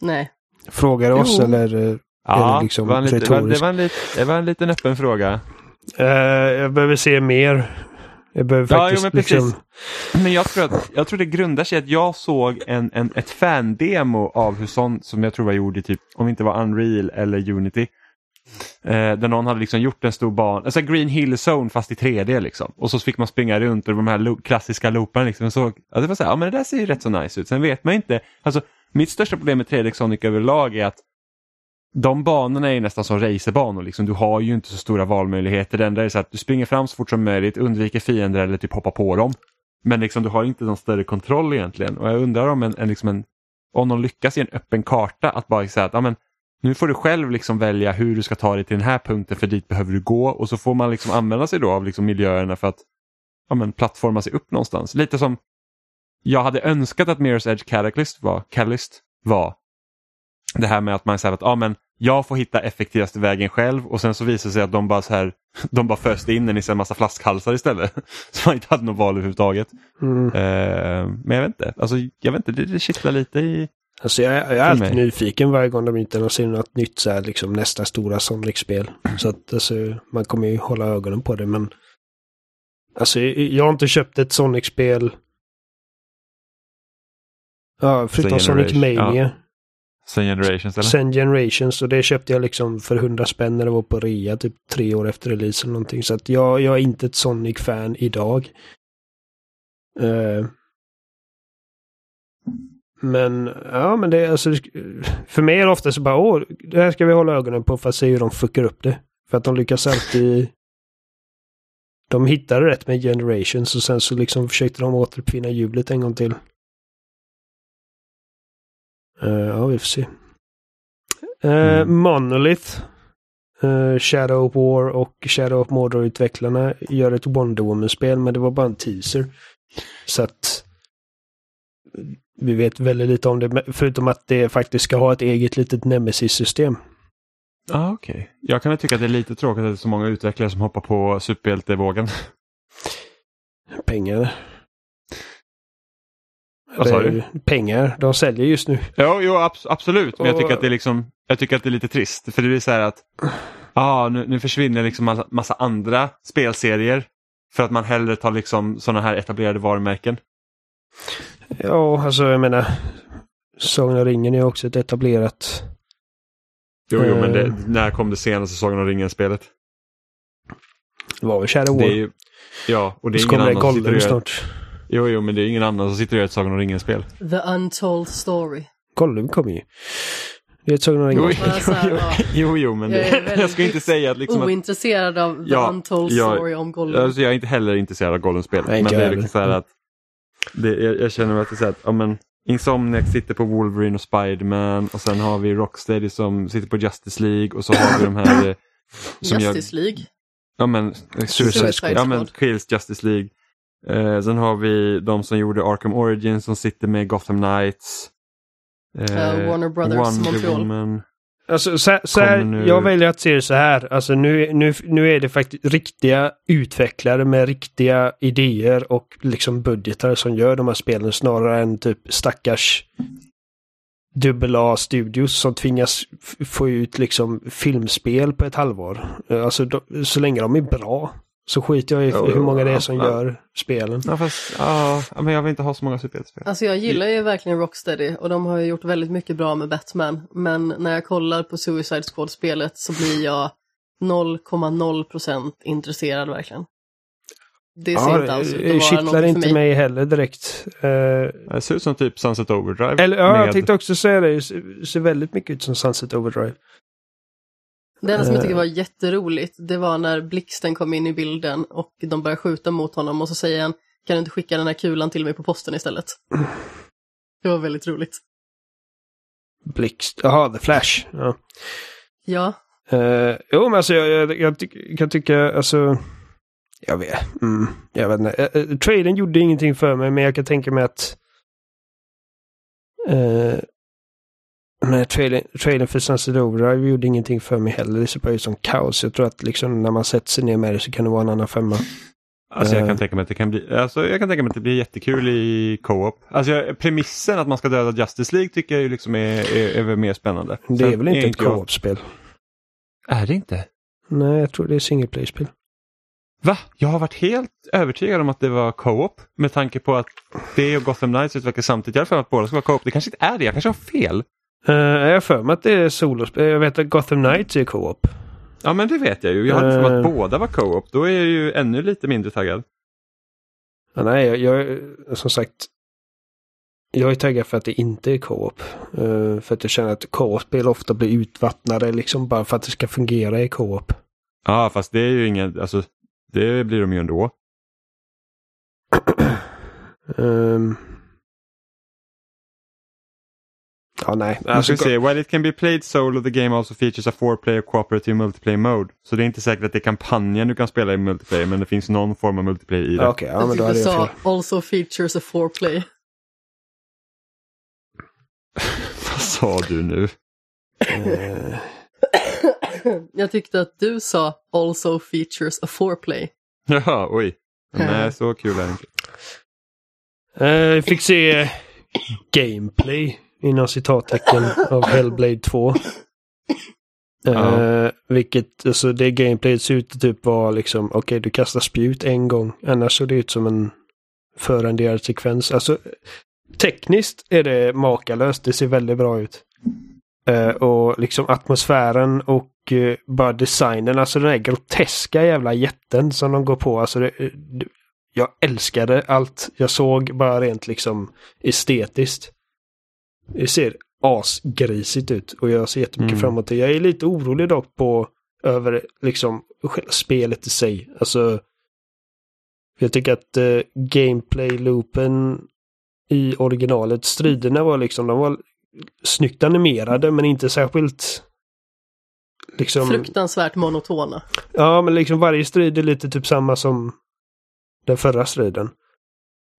Nej, Frågar oss Jo. eller? eh, Ja, det liksom det, var en lite, det, var, det, var en det var en liten öppen fråga. Eh, jag behöver se mer. Jag behöver Ja, faktiskt jo, men precis. liksom... Men jag tror, att, jag tror det grundar sig att jag såg en, en, ett fan-demo av hur sånt som jag tror var gjord i typ, om det inte var Unreal eller Unity. Eh, där någon hade liksom gjort en stor ban, alltså Green Hill Zone fast i 3D liksom. Och så fick man springa runt och de här lo- klassiska looparna liksom. Så, alltså, det var så här, ja men det där ser ju rätt så nice ut. Sen vet man inte, alltså mitt största problem med 3D Sonic överlag är att de banorna är ju nästan som racerbanor. Liksom. Du har ju inte så stora valmöjligheter. Det enda är så att du springer fram så fort som möjligt, undviker fiender eller typ hoppar på dem. Men liksom, du har inte någon större kontroll egentligen. Och jag undrar om, en, en, liksom en, om de lyckas i en öppen karta att bara säga att ja, men, nu får du själv liksom välja hur du ska ta dig till den här punkten för dit behöver du gå. Och så får man liksom använda sig då av liksom miljöerna för att ja, men, plattforma sig upp någonstans. Lite som jag hade önskat att Mirror's Edge Catalyst var, Catalyst var det här med att man säger att ja, men jag får hitta effektivaste vägen själv och sen så visar det sig att de bara så här, de bara föste in en i en massa flaskhalsar istället. Så man inte hade något val överhuvudtaget. Mm. Eh, men jag vet inte, alltså, jag vet inte, det, det kittlar lite i... Alltså jag, jag är alltid mig. nyfiken varje gång de inte ser något nytt så här, liksom nästa stora Sonic-spel. Så att alltså, man kommer ju hålla ögonen på det men Alltså jag har inte köpt ett Sonic-spel Ja, förutom Sonic Mania. Sen Generations eller? Sen Generations och det köpte jag liksom för 100 spänn när det var på rea typ tre år efter release eller någonting. Så att jag, jag är inte ett Sonic-fan idag. Eh, men ja, men det är alltså för mig är det ofta så bara åh, det här ska vi hålla ögonen på för att se hur de fuckar upp det. För att de lyckas alltid de hittade rätt med Generations och sen så liksom försökte de återuppfinna hjulet en gång till. Eh, ja, vi får se. Eh, Mm. Monolith, eh, Shadow of War och Shadow of Mordor-utvecklarna gör ett Wonder Woman-spel, men det var bara en teaser. Så att vi vet väldigt lite om det, förutom att det faktiskt ska ha ett eget litet Nemesis-system. Ah, okej. Jag kan tycka att det är lite tråkigt att det är så många utvecklare som hoppar på superhjältevågen. Pengar. Vad sa du? ju Pengar. De säljer just nu. Jo, jo abs- absolut. Men jag tycker att det är liksom, jag tycker att det är lite trist. För det blir så här att ah, nu, nu försvinner liksom massa, massa andra spelserier. För att man hellre tar liksom sådana här etablerade varumärken. Ja, alltså jag menar. Sagan om ringen är också ett etablerat. Jo, jo, men det, Eh. när kom det senaste Sagan om ringen-spelet? Det var väl Shadow War. Det är ju, ja, och det är ingen annan som sitter och gör, snart. jo, jo, men det är ingen annan som sitter och gör ett Sagan om ringen-spel. The Untold Story. Gollum kommer ju. Det är ett Sagan om Jo, ringen. Bara så här, jo, ja. jo, jo, men Jag det, väldigt jag ska inte säga att liksom att, Ointresserad av The Ja, Untold Story om Gollum. Alltså, jag är inte heller intresserad av Gollum-spel. Nej, Men det är jag liksom så här att det, jag, jag känner att det är så här att, ja, men, Insomniac sitter på Wolverine och Spiderman och sen har vi Rocksteady som sitter på Justice League och så har vi de här eh, som gör, Justice League. ja men, Suicide Squad. Ja men, Kills Justice League. Eh, sen har vi de som gjorde Arkham Origins som sitter med Gotham Knights. Eh, Ja, Warner Brothers Montreal. Woman. Alltså, så, så här, nu- Jag väljer att se det så här. Alltså, nu, nu, nu är det faktiskt riktiga utvecklare med riktiga idéer och liksom budgetar som gör de här spelen snarare än typ stackars AA-studios som tvingas få ut liksom filmspel på ett halvår. Alltså, de, så länge de är bra så skiter jag i Jo, hur många det är ja, som ja. gör spelen. Ja fast, ja, ja, men jag vill inte ha så många superhjältespel. Alltså jag gillar ju verkligen Rocksteady och de har ju gjort väldigt mycket bra med Batman. Men när jag kollar på Suicide Squad-spelet så blir jag 0,0% intresserad verkligen. Det ser inte alls ut att vara något för inte mig. mig heller direkt. Eh, Det ser ut som typ Sunset Overdrive. eller ja, jag med- tänkte också säga det. Det ser- ser väldigt mycket ut som Sunset Overdrive. Det enda som jag tycker Eh. var jätteroligt, det var när Blixten kom in i bilden och de började skjuta mot honom och så säger han, kan du inte skicka den här kulan till mig på posten istället? Det var väldigt roligt. Blixt. Jaha, The Flash. Ja. Ja, Uh, jo, men alltså jag, jag, jag tyck, kan tycka, alltså... Jag vet, mm, jag vet inte. Uh, traden gjorde ingenting för mig, men jag kan tänka mig att... Uh, men traden, traden för Sunset Overdrive gjorde ingenting för mig heller. Det ser bara ut som kaos. Jag tror att liksom när man sätter sig ner med det så kan det vara en annan femma. Alltså jag Eh. kan tänka mig att det kan bli, alltså jag kan tänka mig att det blir jättekul i co-op. Alltså jag, premissen att man ska döda Justice League tycker jag ju liksom är, är, är mer spännande. Det Sen är väl inte ett inte jag- co-op-spel? Är det inte? Nej, jag tror det är single play-spel. Va? Jag har varit helt övertygad om att det var co-op med tanke på att det och Gotham Knights utvecklas samtidigt. Jag har för att båda ska vara co-op. Det kanske inte är det, jag kanske har fel. Uh, jag har för mig att det är solospel. Jag vet att Gotham Knights är co-op. Ja men det vet jag ju. Jag hade för mig att Eh. båda var co-op. Då är jag ju ännu lite mindre taggad. Ja, nej, jag, jag som sagt. Jag är taggad för att det inte är co-op. Eh, för att jag känner att co-op-spel ofta blir utvattnade liksom bara för att det ska fungera i co-op. Ja fast det är ju ingen, alltså det blir de ju ändå. Ehm. Ja, nej. Nu Alltså, vi se. While it can be played solo, the game also features a four-player cooperative multiplayer mode. Så det är inte säkert att det är kampanjen du kan spela i multiplayer, men det finns någon form av multiplayer i det. Okej, ja, jag men då hade jag sa fel. also features a foreplay. Vad sa du nu? Eh, jag tyckte att du sa also features a foreplay. Jaha, oj. Nej, så kul är det inte. vi fick se gameplay inom citattecken av Hellblade 2. Eh, Ja. Vilket, alltså det gameplayet ser ut att typ vara liksom, okej du kastar spjut en gång, annars såg det ut som en förrenderad sekvens. Alltså tekniskt är det makalöst, det ser väldigt bra ut. Eh, och liksom atmosfären och eh, bara designen, alltså den här groteska jävla jätten som de går på. Alltså det, eh, det, jag älskade allt jag såg bara rent liksom estetiskt. Det ser asgrisigt ut och jag ser jättemycket Mm. fram emot det. Jag är lite orolig dock på över liksom själva spelet i sig. Alltså jag tycker att eh, gameplay-loopen i originalet, striderna var liksom, de var snyggt animerade men inte särskilt liksom... Fruktansvärt monotona. Ja, men liksom varje strid är lite typ samma som den förra striden.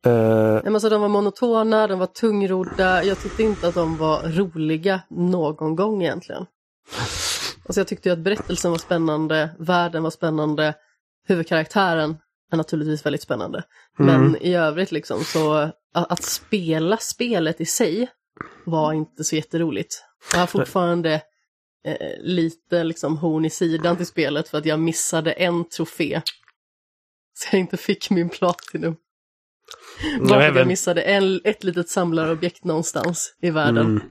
Uh, men alltså, de var monotona, de var tungrodda. Jag tyckte inte att de var roliga någon gång egentligen. Alltså, jag tyckte ju att berättelsen var spännande, världen var spännande, huvudkaraktären är naturligtvis väldigt spännande. Men Mm. i övrigt liksom så att, att spela spelet i sig var inte så jätteroligt. Jag har fortfarande eh, lite liksom horn i sidan till spelet för att jag missade en trofé. Så jag inte fick min platinum. Bara för att även- jag missade en, ett litet samlarobjekt någonstans i världen. Mm.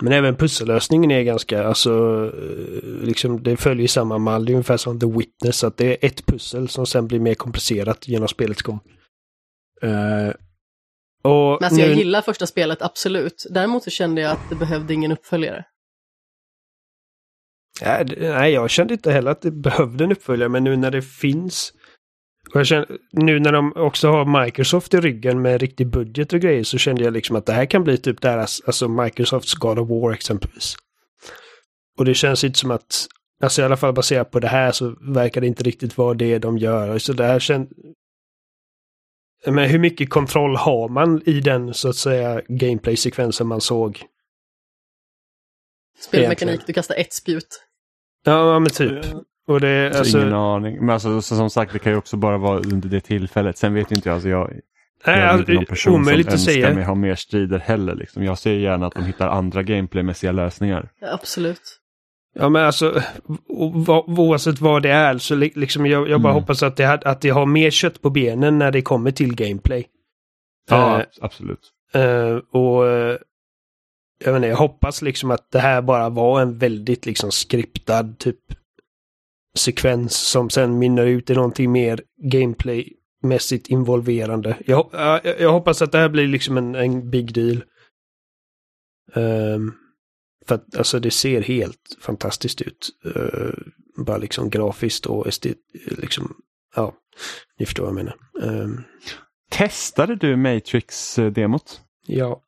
Men även pussellösningen är ganska, alltså, eh, liksom det följer samma mall. Det är ungefär som The Witness, att det är ett pussel som sen blir mer komplicerat genom spelets gång. Eh, och Men alltså jag nu- gillar första spelet, absolut. Däremot så kände jag att det behövde ingen uppföljare. Nej, jag kände inte heller att det behövde en uppföljare, men nu när det finns och jag känner, nu när de också har Microsoft i ryggen med riktig budget och grejer så kände jag liksom att det här kan bli typ deras, alltså Microsofts God of War exempelvis. Och det känns inte som att, alltså i alla fall baserat på det här så verkar det inte riktigt vara det de gör. Så det här känns... Men hur mycket kontroll har man i den så att säga gameplay-sekvensen man såg? Spelmekanik, Egentligen. du kastar ett spjut. Ja, men typ. Och det, Alltså, alltså, ingen aning. Men alltså, så, som sagt, det kan ju också bara vara under det tillfället. Sen vet inte jag, alltså, jag, nej, jag är alltså, inte någon person som att önskar säga. mig ha mer strider heller. Liksom. Jag ser gärna att de hittar andra gameplaymässiga lösningar. Ja, absolut. Ja men alltså oavsett vad det är så li- liksom jag, jag bara Mm. hoppas att det, har- att det har mer kött på benen när det kommer till gameplay. Ja, Eh, absolut. eh, och eh, jag, inte, jag hoppas liksom att det här bara var en väldigt liksom skriptad typ sekvens som sen mynnar ut i någonting mer gameplaymässigt involverande. Jag, jag, jag hoppas att det här blir liksom en, en big deal. Ehm, för att alltså det ser helt fantastiskt ut. Eh, bara liksom grafiskt och estet, liksom, ja, ni förstår vad jag menar. Ehm, Testade du Matrix-demot? ja,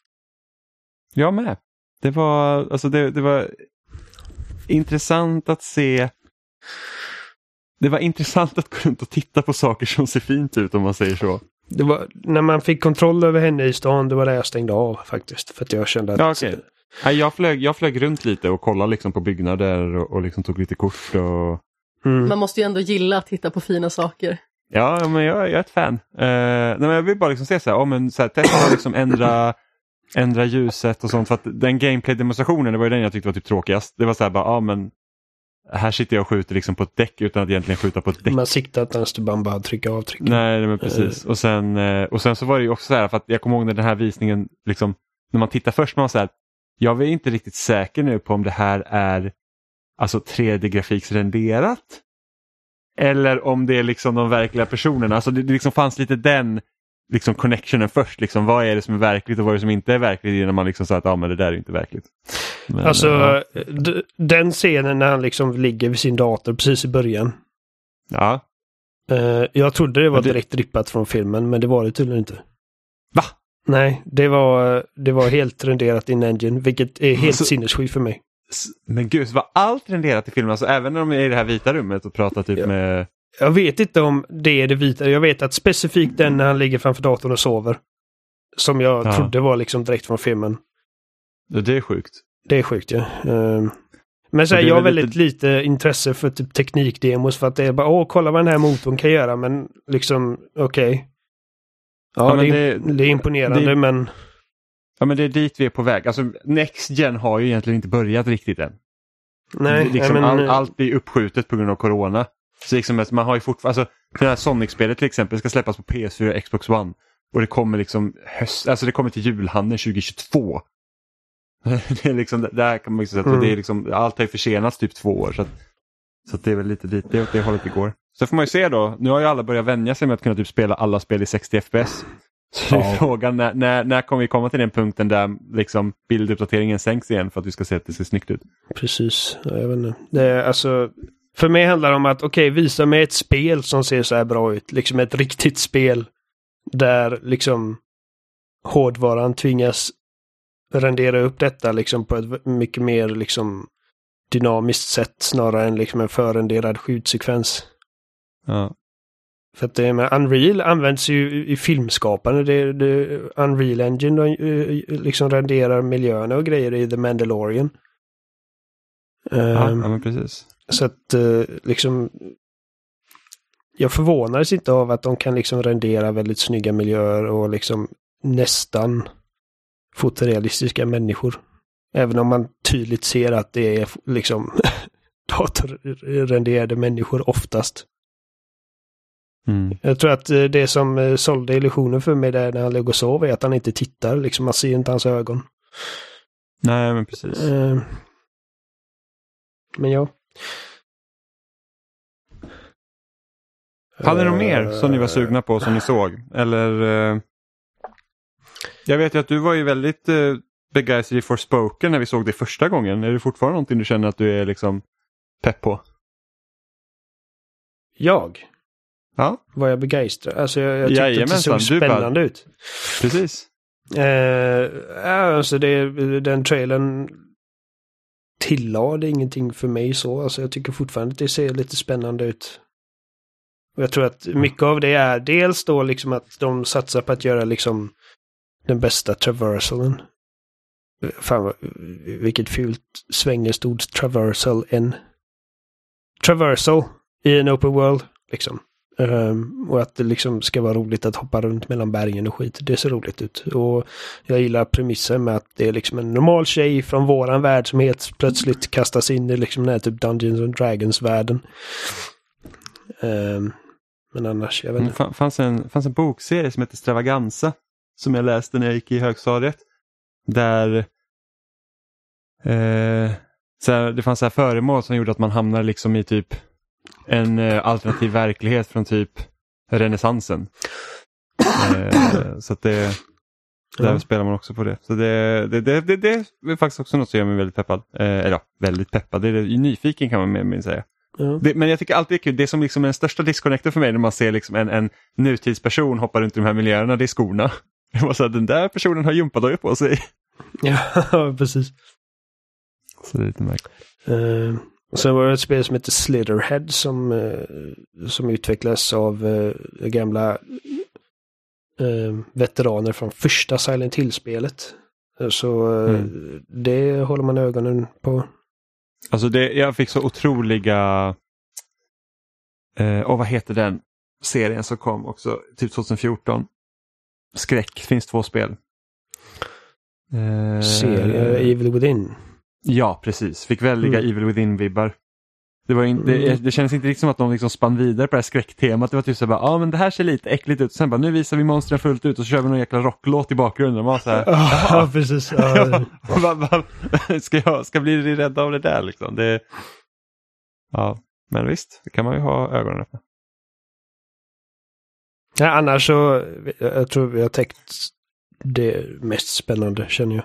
Jag med. Det var, alltså det, det var intressant att se. Det var intressant att gå runt och titta på saker som ser fint ut om man säger så. det var när man fick kontroll över henne i stan, det var det jag stängde av faktiskt. För att jag kände att... Ja, okej. Nej, jag, flög, jag flög runt lite och kollade liksom på byggnader och, och liksom tog lite kort. Och... Mm. Man måste ju ändå gilla att titta på fina saker. Ja, men jag, jag är ett fan. Eh, nej, men jag vill bara liksom se så här, oh, men så här testa att liksom ändra, ändra ljuset och sånt. För att den gameplay-demonstrationen, det var ju den jag tyckte var typ tråkigast. Det var så här bara, ja men här sitter jag och skjuter liksom på ett däck utan att egentligen skjuta på ett däck. Man siktar inte ens, du bara, trycka av trycket. Nej, men precis. Och sen, eh, och sen så var det ju också så här, för att jag kommer ihåg när den här visningen, liksom, när man tittar först, man var så här, jag är inte riktigt säker nu på om det här är alltså 3D-grafiksrenderat. Eller om det är liksom de verkliga personerna. Alltså det, det liksom fanns lite den liksom connectionen först. Liksom, vad är det som är verkligt och vad är det som inte är verkligt innan man liksom sa att ah, men det där är inte verkligt. Men, Alltså, ja. den scenen när han liksom ligger vid sin dator precis i början. ja. Eh, jag trodde det var det- direkt rippat från filmen, men det var det tydligen inte. Va? Nej, det var, det var helt renderat in engine, vilket är helt Så- sinnessjukt för mig. Men gud, så var allt renderat i filmen? Alltså även när de är i det här vita rummet och pratar typ Ja. med... Jag vet inte om det är det vita. Jag vet att specifikt den när han ligger framför datorn och sover. Som jag Ja. trodde var liksom direkt från filmen. Det är sjukt. Det är sjukt ja. Ehm, Men så här, jag har väl väldigt lite intresse för typ teknikdemos för att det är bara åh, kolla vad den här motorn kan göra men liksom okej. Ja, Ja, men det, är, det- det är imponerande det- men Ja men det är dit vi är på väg. Alltså Next Gen har ju egentligen inte börjat riktigt än. nej. Liksom, men, all, eh, allt är uppskjutet på grund av Corona. Så liksom, att man har ju fortfarande, alltså det här Sonic-spelet till exempel ska släppas på PS4 och Xbox One. Och det kommer liksom höst, alltså det kommer till julhandeln 2022. det är liksom, där kan man liksom säga att Mm. det är liksom, allt har ju försenats typ två år. Så, att, så att det är väl lite dit, det är åt det hållet det går. Så får man ju se då, nu har ju alla börjat vänja sig med att kunna typ spela alla spel i 60 FPS. Så Ja. frågan, när, när, när kommer vi komma till den punkten där liksom bilduppdateringen sänks igen för att vi ska se att det ser snyggt ut? Precis, Ja, jag vet inte. Det är alltså, för mig handlar det om att okej, visa mig ett spel som ser så här bra ut. Liksom ett riktigt spel. Där liksom hårdvaran tvingas rendera upp detta liksom på ett mycket mer liksom dynamiskt sätt snarare än liksom en förrenderad skjutsekvens. Ja. För att det med Unreal används ju i filmskapande. Det, det, Unreal Engine de, eh, liksom renderar miljöerna och grejer i The Mandalorian. Ja, Ehm, ja, men precis. Så att eh, liksom... Jag förvånades inte av att de kan liksom rendera väldigt snygga miljöer och liksom nästan fotorealistiska människor. Även om man tydligt ser att det är liksom datorrenderade människor oftast. Mm. Jag tror att eh, det som eh, sålde illusionen för mig där när han låg och sov är att han inte tittar. Liksom man ser inte hans ögon. Nej, men precis. Men ja. Hade ni något mer som ni var sugna på som ni såg? Eller? eh, Jag vet ju att du var ju väldigt eh, begeistrad i Forspoken när vi såg det första gången. Är det fortfarande någonting du känner att du är liksom pepp på? Jag? Ja, Var jag begeistrad? Alltså jag, jag tyckte att det Jajamensan, såg du bara- spännande ut. precis. Eh, ja, alltså det, den trailern tillade ingenting för mig så. Alltså jag tycker fortfarande att det ser lite spännande ut. Och jag tror att mycket av det är dels då liksom att de satsar på att göra liksom den bästa traversalen. Fan vilket fult svengelskt ord traversal en. Traversal i en open world liksom. Ehm, och att det liksom ska vara roligt att hoppa runt mellan bergen och skit. Det ser roligt ut. Och jag gillar premissen med att det är liksom en normal tjej från våran värld som helt plötsligt kastas in i liksom den här typ Dungeons and Dragons-världen. Ehm, men annars, jag vet Det inte. fa- fanns en, fanns en bokserie som heter Stravaganza som jag läste när jag gick i högstadiet. Där eh, så här, det fanns så här föremål som gjorde att man hamnade liksom i typ en eh, alternativ verklighet från typ renässansen. Eh, så att det, där Ja. spelar man också på det. Så det, det, det, det, det är faktiskt också något som gör mig väldigt peppad. Eh, eller ja, väldigt peppad. Det är, nyfiken kan man mer minst säga. Ja. Det, men jag tycker alltid det är kul, det som liksom är den största disconnecten för mig när man ser liksom en, en nutidsperson hoppa runt i de här miljöerna, det är skorna. Jag var så här, den där personen har gympadojor på sig. ja, precis. Så det är lite märkligt. Uh, sen var det ett spel som heter Slitherhead som, eh, som utvecklas av uh, gamla eh, veteraner från första Silent Hill-spelet. Eh, Så eh, Mm. det håller man ögonen på. Alltså det, jag fick så otroliga, eh, och vad heter den serien som kom också, typ 2014? Skräck, finns två spel. Eh, Serie Evil Within. Ja, precis. Fick väldiga Mm. Evil Within-vibbar. Det, var inte, Mm. det, det kändes inte riktigt som att de liksom spann vidare på det här skräcktemat. Det var typ så här, ja men det här ser lite äckligt ut. Sen bara, nu visar vi monstren fullt ut och så kör vi någon jäkla rocklåt i bakgrunden. Och man var så här, Ja, precis. Ja, ska jag ska bli rädd av det där liksom? Det, ja, men visst, det kan man ju ha ögonen öppna. Ja, annars så, jag tror vi har täckt det mest spännande känner jag.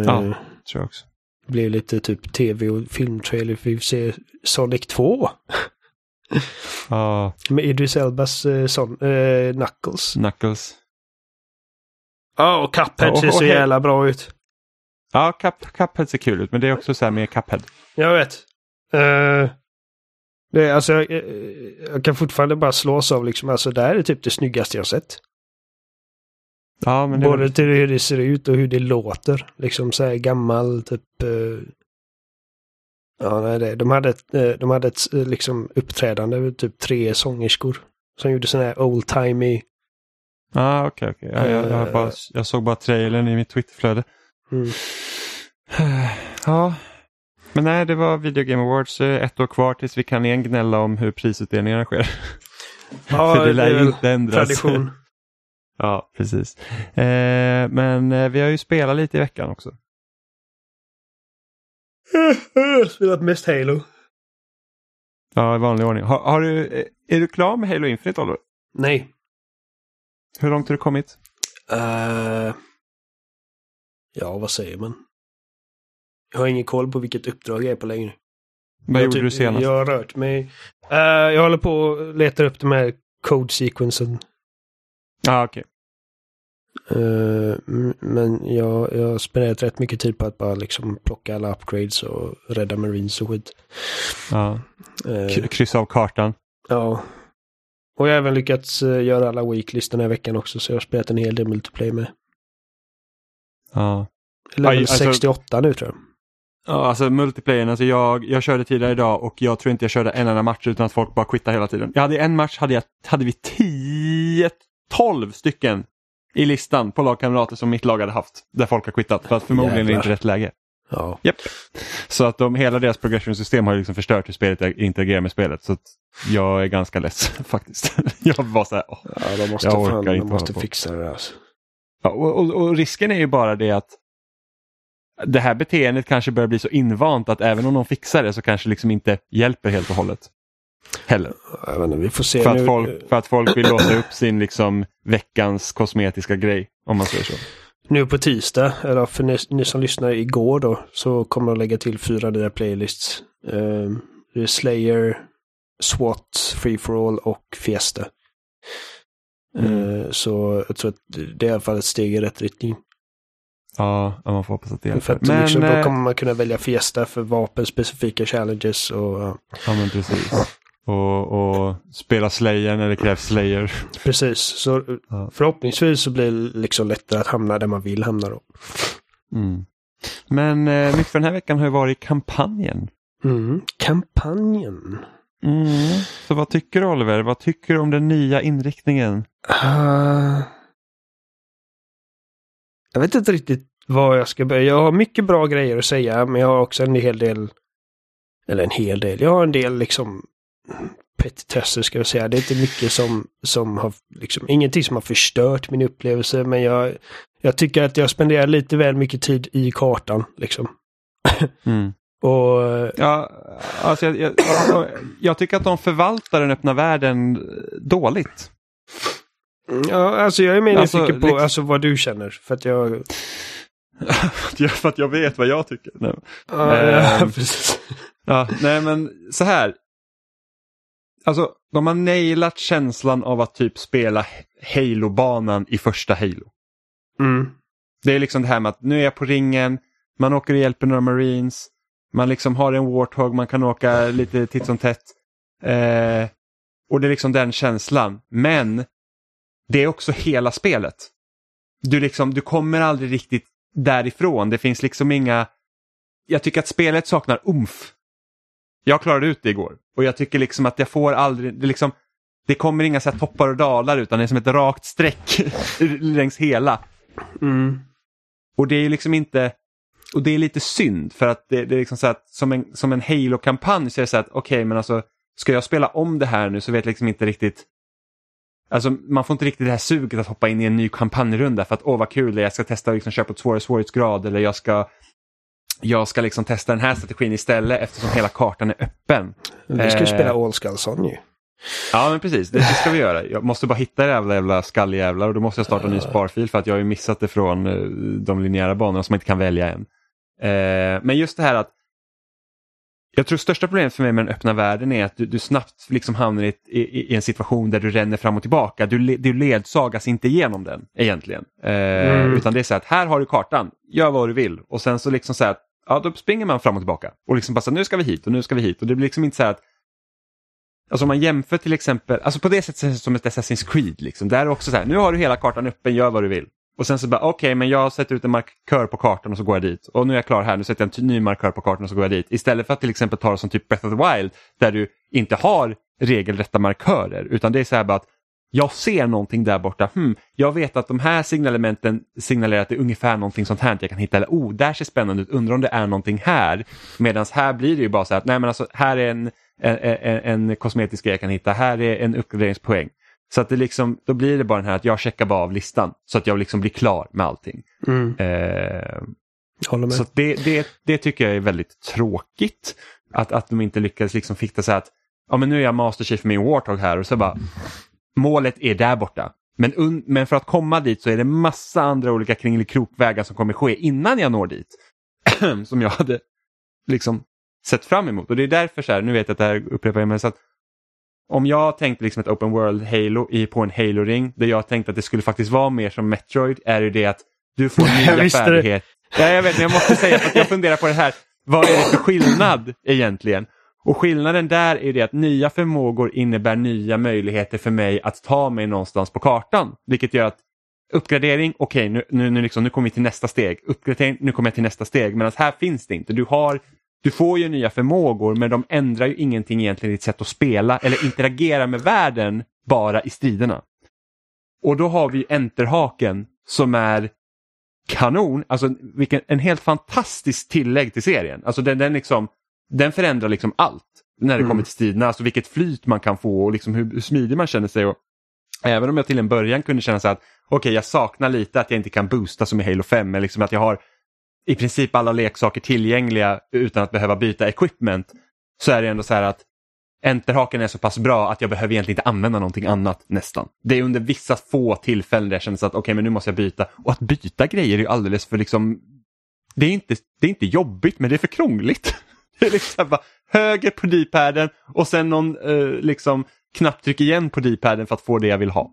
Eh, Ja. Tror jag också. Det blir lite typ tv och filmtrailer för vi ser Sonic 2. Ja, Med Idris Elbas eh, son, eh, Knuckles. Knuckles. Ja, och Cuphead ser så jävla bra ut. Ja, Cup, Cuphead ser kul ut, men det är också så här med Cuphead. Jag vet. Eh, det, är, alltså, jag, jag kan fortfarande bara slås av liksom, alltså det här är typ det snyggaste jag sett. Ja, men Både väl- till hur det ser ut och hur det låter. Liksom så här gammal, typ... eh, ja, nej, det, de hade ett, eh, de hade ett eh, liksom uppträdande typ tre sångerskor. Som gjorde sån här old-timey... Ja, okej, okej. Ja, jag, jag, bara, jag såg bara trailern i mitt Twitterflöde. Mm. Ja, men nej, det var Video Game Awards. Ett år kvar tills vi kan igen gnälla om hur prisutdelningarna sker. Ja, För det lär är ju inte ändras. Tradition. Ja, precis. Eh, men eh, vi har ju spelat lite i veckan också. Spelat mest Halo. Ja, i vanlig ordning. Har, har du, eh, är du klar med Halo Infinite, Oliver? Nej. Hur långt har du kommit? Eh, ja, vad säger man? Jag har ingen koll på vilket uppdrag jag är på längre. Vad jag gjorde typ- du senast? Jag har rört mig. Eh, jag håller på och letar upp de här code sequensen. Ja, okej. Eh, m- men jag, jag har spenderat rätt mycket tid på att bara liksom plocka alla upgrades och rädda marines och skit. Ja. Eh, K- kryssa av kartan. ja. Och jag har även lyckats eh, göra alla weeklies den här veckan också, så jag har spelat en hel del multiplayer med. Ja. Level Aj, alltså- 68 nu tror jag. Ja, alltså multiplayern, alltså jag, jag körde tidigare idag och jag tror inte jag körde en enda match utan att folk bara quittade hela tiden. Jag hade en match hade, jag, hade vi 10, 12 stycken i listan på lagkamrater som mitt lag hade haft. Där folk har quittat för att förmodligen är det Jävlar. inte rätt läge. Ja. Japp. Så att de, hela deras progression-system har liksom förstört hur spelet interagerar med spelet. Så att jag är ganska less faktiskt. jag var så här, åh. Ja, de måste, Jag orkar fan, de inte måste hålla på. fixa det. Alltså. Ja, och, och, och risken är ju bara det att det här beteendet kanske börjar bli så invant att även om de fixar det så kanske liksom inte hjälper helt och hållet. Heller. Jag vet inte, vi får se För nu. att, folk, för att folk vill låsa upp sin liksom veckans kosmetiska grej. Om man säger så. Nu på tisdag, eller för ni, ni som lyssnar igår då, så kommer jag lägga till fyra nya playlists. Eh, det är Slayer, SWAT, Free for All och Fiesta. Mm. Eh, så jag tror att det är i alla fall ett steg i rätt riktning. Ja, man får hoppas att det För hjälper. att Men, liksom, då eh, kommer man kunna välja Fiesta för vapenspecifika challenges och ja, ja, men precis. Och, och spela Slayer när det krävs Slayer. precis. Så Ja. förhoppningsvis så blir det liksom lättare att hamna där man vill hamna då. Mm. Men eh, mycket för den här veckan har ju varit kampanjen. Mm. Kampanjen. Mm. Så vad tycker du Oliver? Vad tycker du om den nya inriktningen? Ah. jag vet inte riktigt vad jag ska börja. Jag har mycket bra grejer att säga, men jag har också en hel del... Eller en hel del. Jag har en del liksom petitesser ska jag säga. Det är inte mycket som, som har, liksom, ingenting som har förstört min upplevelse, men jag, jag tycker att jag spenderar lite väl mycket tid i kartan, liksom. Mm. Och Ja, alltså jag, jag, jag tycker att de förvaltar den öppna världen dåligt. ja, alltså jag är mer Alltså, nyfiken på liksom- alltså, vad du känner. För att jag... för att jag vet vad jag tycker. Nej. Ja, ja, Ehm. precis. Ja, nej men så här. Alltså, de har nailat känslan av att typ spela Halo-banan i första Halo. Mm. Det är liksom det här med att nu är jag på ringen, man åker och hjälper några Marines, man liksom har en Warthog, man kan åka lite titt som tätt. Eh, och det är liksom den känslan. Men det är också hela spelet. Du, liksom, du kommer aldrig riktigt därifrån. Det finns liksom inga... Jag tycker att spelet saknar umf. Jag klarade ut det igår och jag tycker liksom att jag får aldrig... Det, liksom, det kommer inga så toppar och dalar utan det är som ett rakt streck längs hela. Mm. Och det är liksom inte... Och det är lite synd för att det, det är liksom så att som en, som en Halo-kampanj så är det så att okej men alltså ska jag spela om det här nu så vet jag liksom inte riktigt Alltså man får inte riktigt det här suget att hoppa in i en ny kampanjrunda för att åh vad kul det är, jag ska testa att liksom köpa ett svårare svårighetsgrad eller jag ska jag ska liksom testa den här strategin istället eftersom hela kartan är öppen. Vi ska ju Eh. spela All Skulls On ju. Ja men precis, det, det ska vi göra. Jag måste bara hitta jävla, jävla skalljävlar och då måste jag starta en ny sparfil för att jag har ju missat det från eh, de linjära banorna som man inte kan välja än. Eh, men just det här att jag tror största problemet för mig med den öppna världen är att du, du snabbt liksom hamnar i, i, i en situation där du ränner fram och tillbaka. Du, du ledsagas inte igenom den egentligen. Eh, Mm. Utan det är så att här har du kartan, gör vad du vill. Och sen så liksom så här att ja, då springer man fram och tillbaka. Och liksom bara så här, nu ska vi hit och nu ska vi hit. Och det blir liksom inte så här att Alltså om man jämför till exempel, alltså på det sättet det som ett Assassin's Creed. Liksom. Där är det också så här, nu har du hela kartan öppen, gör vad du vill. Och sen så bara, okej, men jag sätter ut en markör på kartan och så går jag dit. Och nu är jag klar här, nu sätter jag en ny markör på kartan och så går jag dit. Istället för att till exempel ta det som typ Breath of the Wild, där du inte har regelrätta markörer, utan det är så här bara att jag ser någonting där borta. Hmm, jag vet att de här signalementen signalerar att det är ungefär någonting sånt här jag kan hitta. Eller oh, där ser spännande ut. Undrar om det är någonting här. Medan här blir det ju bara så att nej men alltså här är en, en, en, en kosmetisk grej jag kan hitta. Här är en uppgraderingspoäng. Så att det liksom, då blir det bara den här att jag checkar bara av listan. Så att jag liksom blir klar med allting. Mm. Eh, så det, det, det tycker jag är väldigt tråkigt. Att, att de inte lyckades liksom fixa så att ja, men nu är jag Master Chief med min Warthog här och så bara målet är där borta. Men, un, men för att komma dit så är det massa andra olika kringelikrokvägar som kommer ske innan jag når dit. som jag hade liksom sett fram emot. Och det är därför så här, nu vet jag att det här upprepar jag mig, så att om jag tänkte liksom ett open world Halo i, på en Halo-ring där jag tänkte att det skulle faktiskt vara mer som Metroid är ju det att du får nya färdigheter. Ja, jag vet, men jag måste säga att jag funderar på det här. Vad är det för skillnad egentligen? Och skillnaden där är det att nya förmågor innebär nya möjligheter för mig att ta mig någonstans på kartan. Vilket gör att uppgradering, okej okay, nu, nu, nu, liksom, nu kommer vi till nästa steg. Uppgradering, nu kommer jag till nästa steg. Medan här finns det inte. Du, har, du får ju nya förmågor men de ändrar ju ingenting egentligen i ditt sätt att spela eller interagera med världen bara i striderna. Och då har vi enterhaken som är kanon, alltså vilken, en helt fantastisk tillägg till serien. Alltså den, den, liksom, den förändrar liksom allt när det mm. kommer till striderna, alltså vilket flyt man kan få och liksom hur, hur smidig man känner sig. Och, även om jag till en början kunde känna så att okej, okay, jag saknar lite att jag inte kan boosta som i Halo 5, men liksom att jag har i princip alla leksaker tillgängliga utan att behöva byta equipment, så är det ändå så här att Enterhaken är så pass bra att jag behöver egentligen inte använda någonting annat nästan. Det är under vissa få tillfällen där jag känner att okej okay, men nu måste jag byta. Och att byta grejer är ju alldeles för liksom det är, inte, det är inte jobbigt men det är för krångligt. Liksom bara höger på D-paden och sen någon eh, liksom knapptryck igen på D-paden för att få det jag vill ha.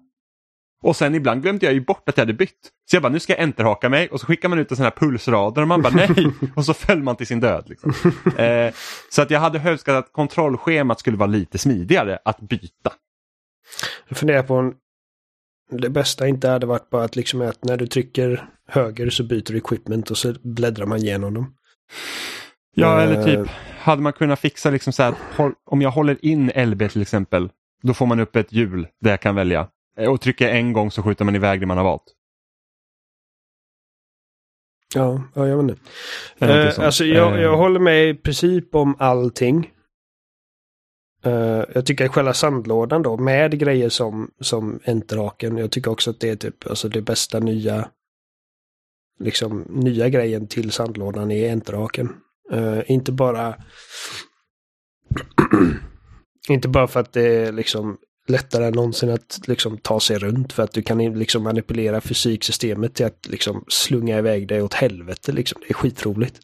Och sen ibland glömde jag ju bort att jag hade bytt. Så jag bara, nu ska jag enterhaka mig och så skickar man ut en sån här pulsrader och man bara nej. och så föll man till sin död. Liksom. Eh, så att jag hade önskat att kontrollschemat skulle vara lite smidigare att byta. Jag funderar på om det bästa inte hade varit bara att liksom att när du trycker höger så byter du equipment och så bläddrar man igenom dem. Ja, eller typ eh. hade man kunnat fixa liksom så här, om jag håller in LB till exempel, då får man upp ett hjul där jag kan välja. Eh, och trycker en gång så skjuter man iväg det man har valt. Ja, ja jag vet inte. Eh, alltså jag, jag eh. håller med i princip om allting. Uh, jag tycker själva sandlådan då med grejer som, som enterhaken. Jag tycker också att det är typ alltså det bästa nya liksom nya grejen till sandlådan är enterhaken. Uh, inte bara inte bara för att det är liksom lättare än någonsin att liksom ta sig runt för att du kan liksom manipulera fysiksystemet till att liksom slunga iväg dig åt helvete. Liksom. Det är skitroligt.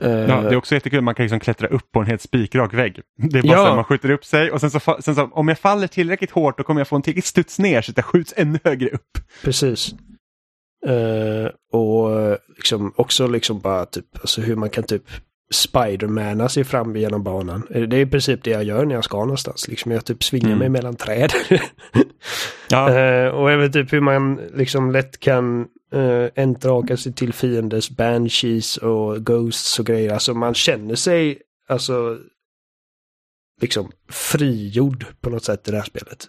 Ja, det är också jättekul, man kan liksom klättra upp på en helt spikrak vägg. Det är bara ja. så att man skjuter upp sig och sen så, sen så, om jag faller tillräckligt hårt då kommer jag få en tillräckligt studs ner så att jag skjuts ännu högre upp. Precis. Uh, och liksom också liksom bara typ, alltså hur man kan typ Spidermana sig fram genom banan. Det är i princip det jag gör när jag ska någonstans. Liksom jag typ svingar mm. mig mellan träd. ja. uh, och även typ hur man liksom lätt kan uh, entraka sig till fienders banshees och ghosts och grejer. Alltså man känner sig alltså liksom frigjord på något sätt i det här spelet.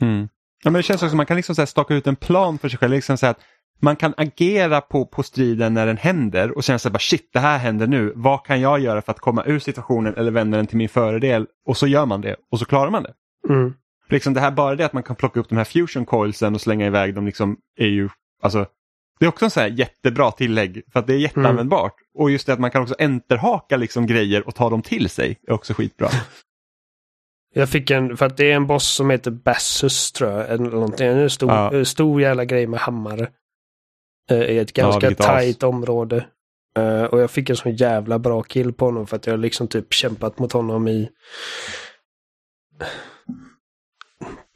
Mm. Ja, men det känns också som man kan liksom så staka ut en plan för sig själv. Liksom så att man kan agera på, på striden när den händer och känna sig bara shit det här händer nu. Vad kan jag göra för att komma ur situationen eller vända den till min fördel? Och så gör man det och så klarar man det. Mm. Liksom det här bara det att man kan plocka upp de här fusion coilsen och slänga iväg dem liksom är ju alltså det är också en sån här jättebra tillägg för att det är jätteanvändbart. Mm. Och just det att man kan också enterhaka liksom grejer och ta dem till sig är också skitbra. Jag fick en, för att det är en boss som heter Bassus tror jag. Eller någonting. En stor, ja. stor jävla grej med hammare. Eh, i ett ganska ja, tight område. Uh, och jag fick en sån jävla bra kill på honom för att jag liksom typ kämpat mot honom i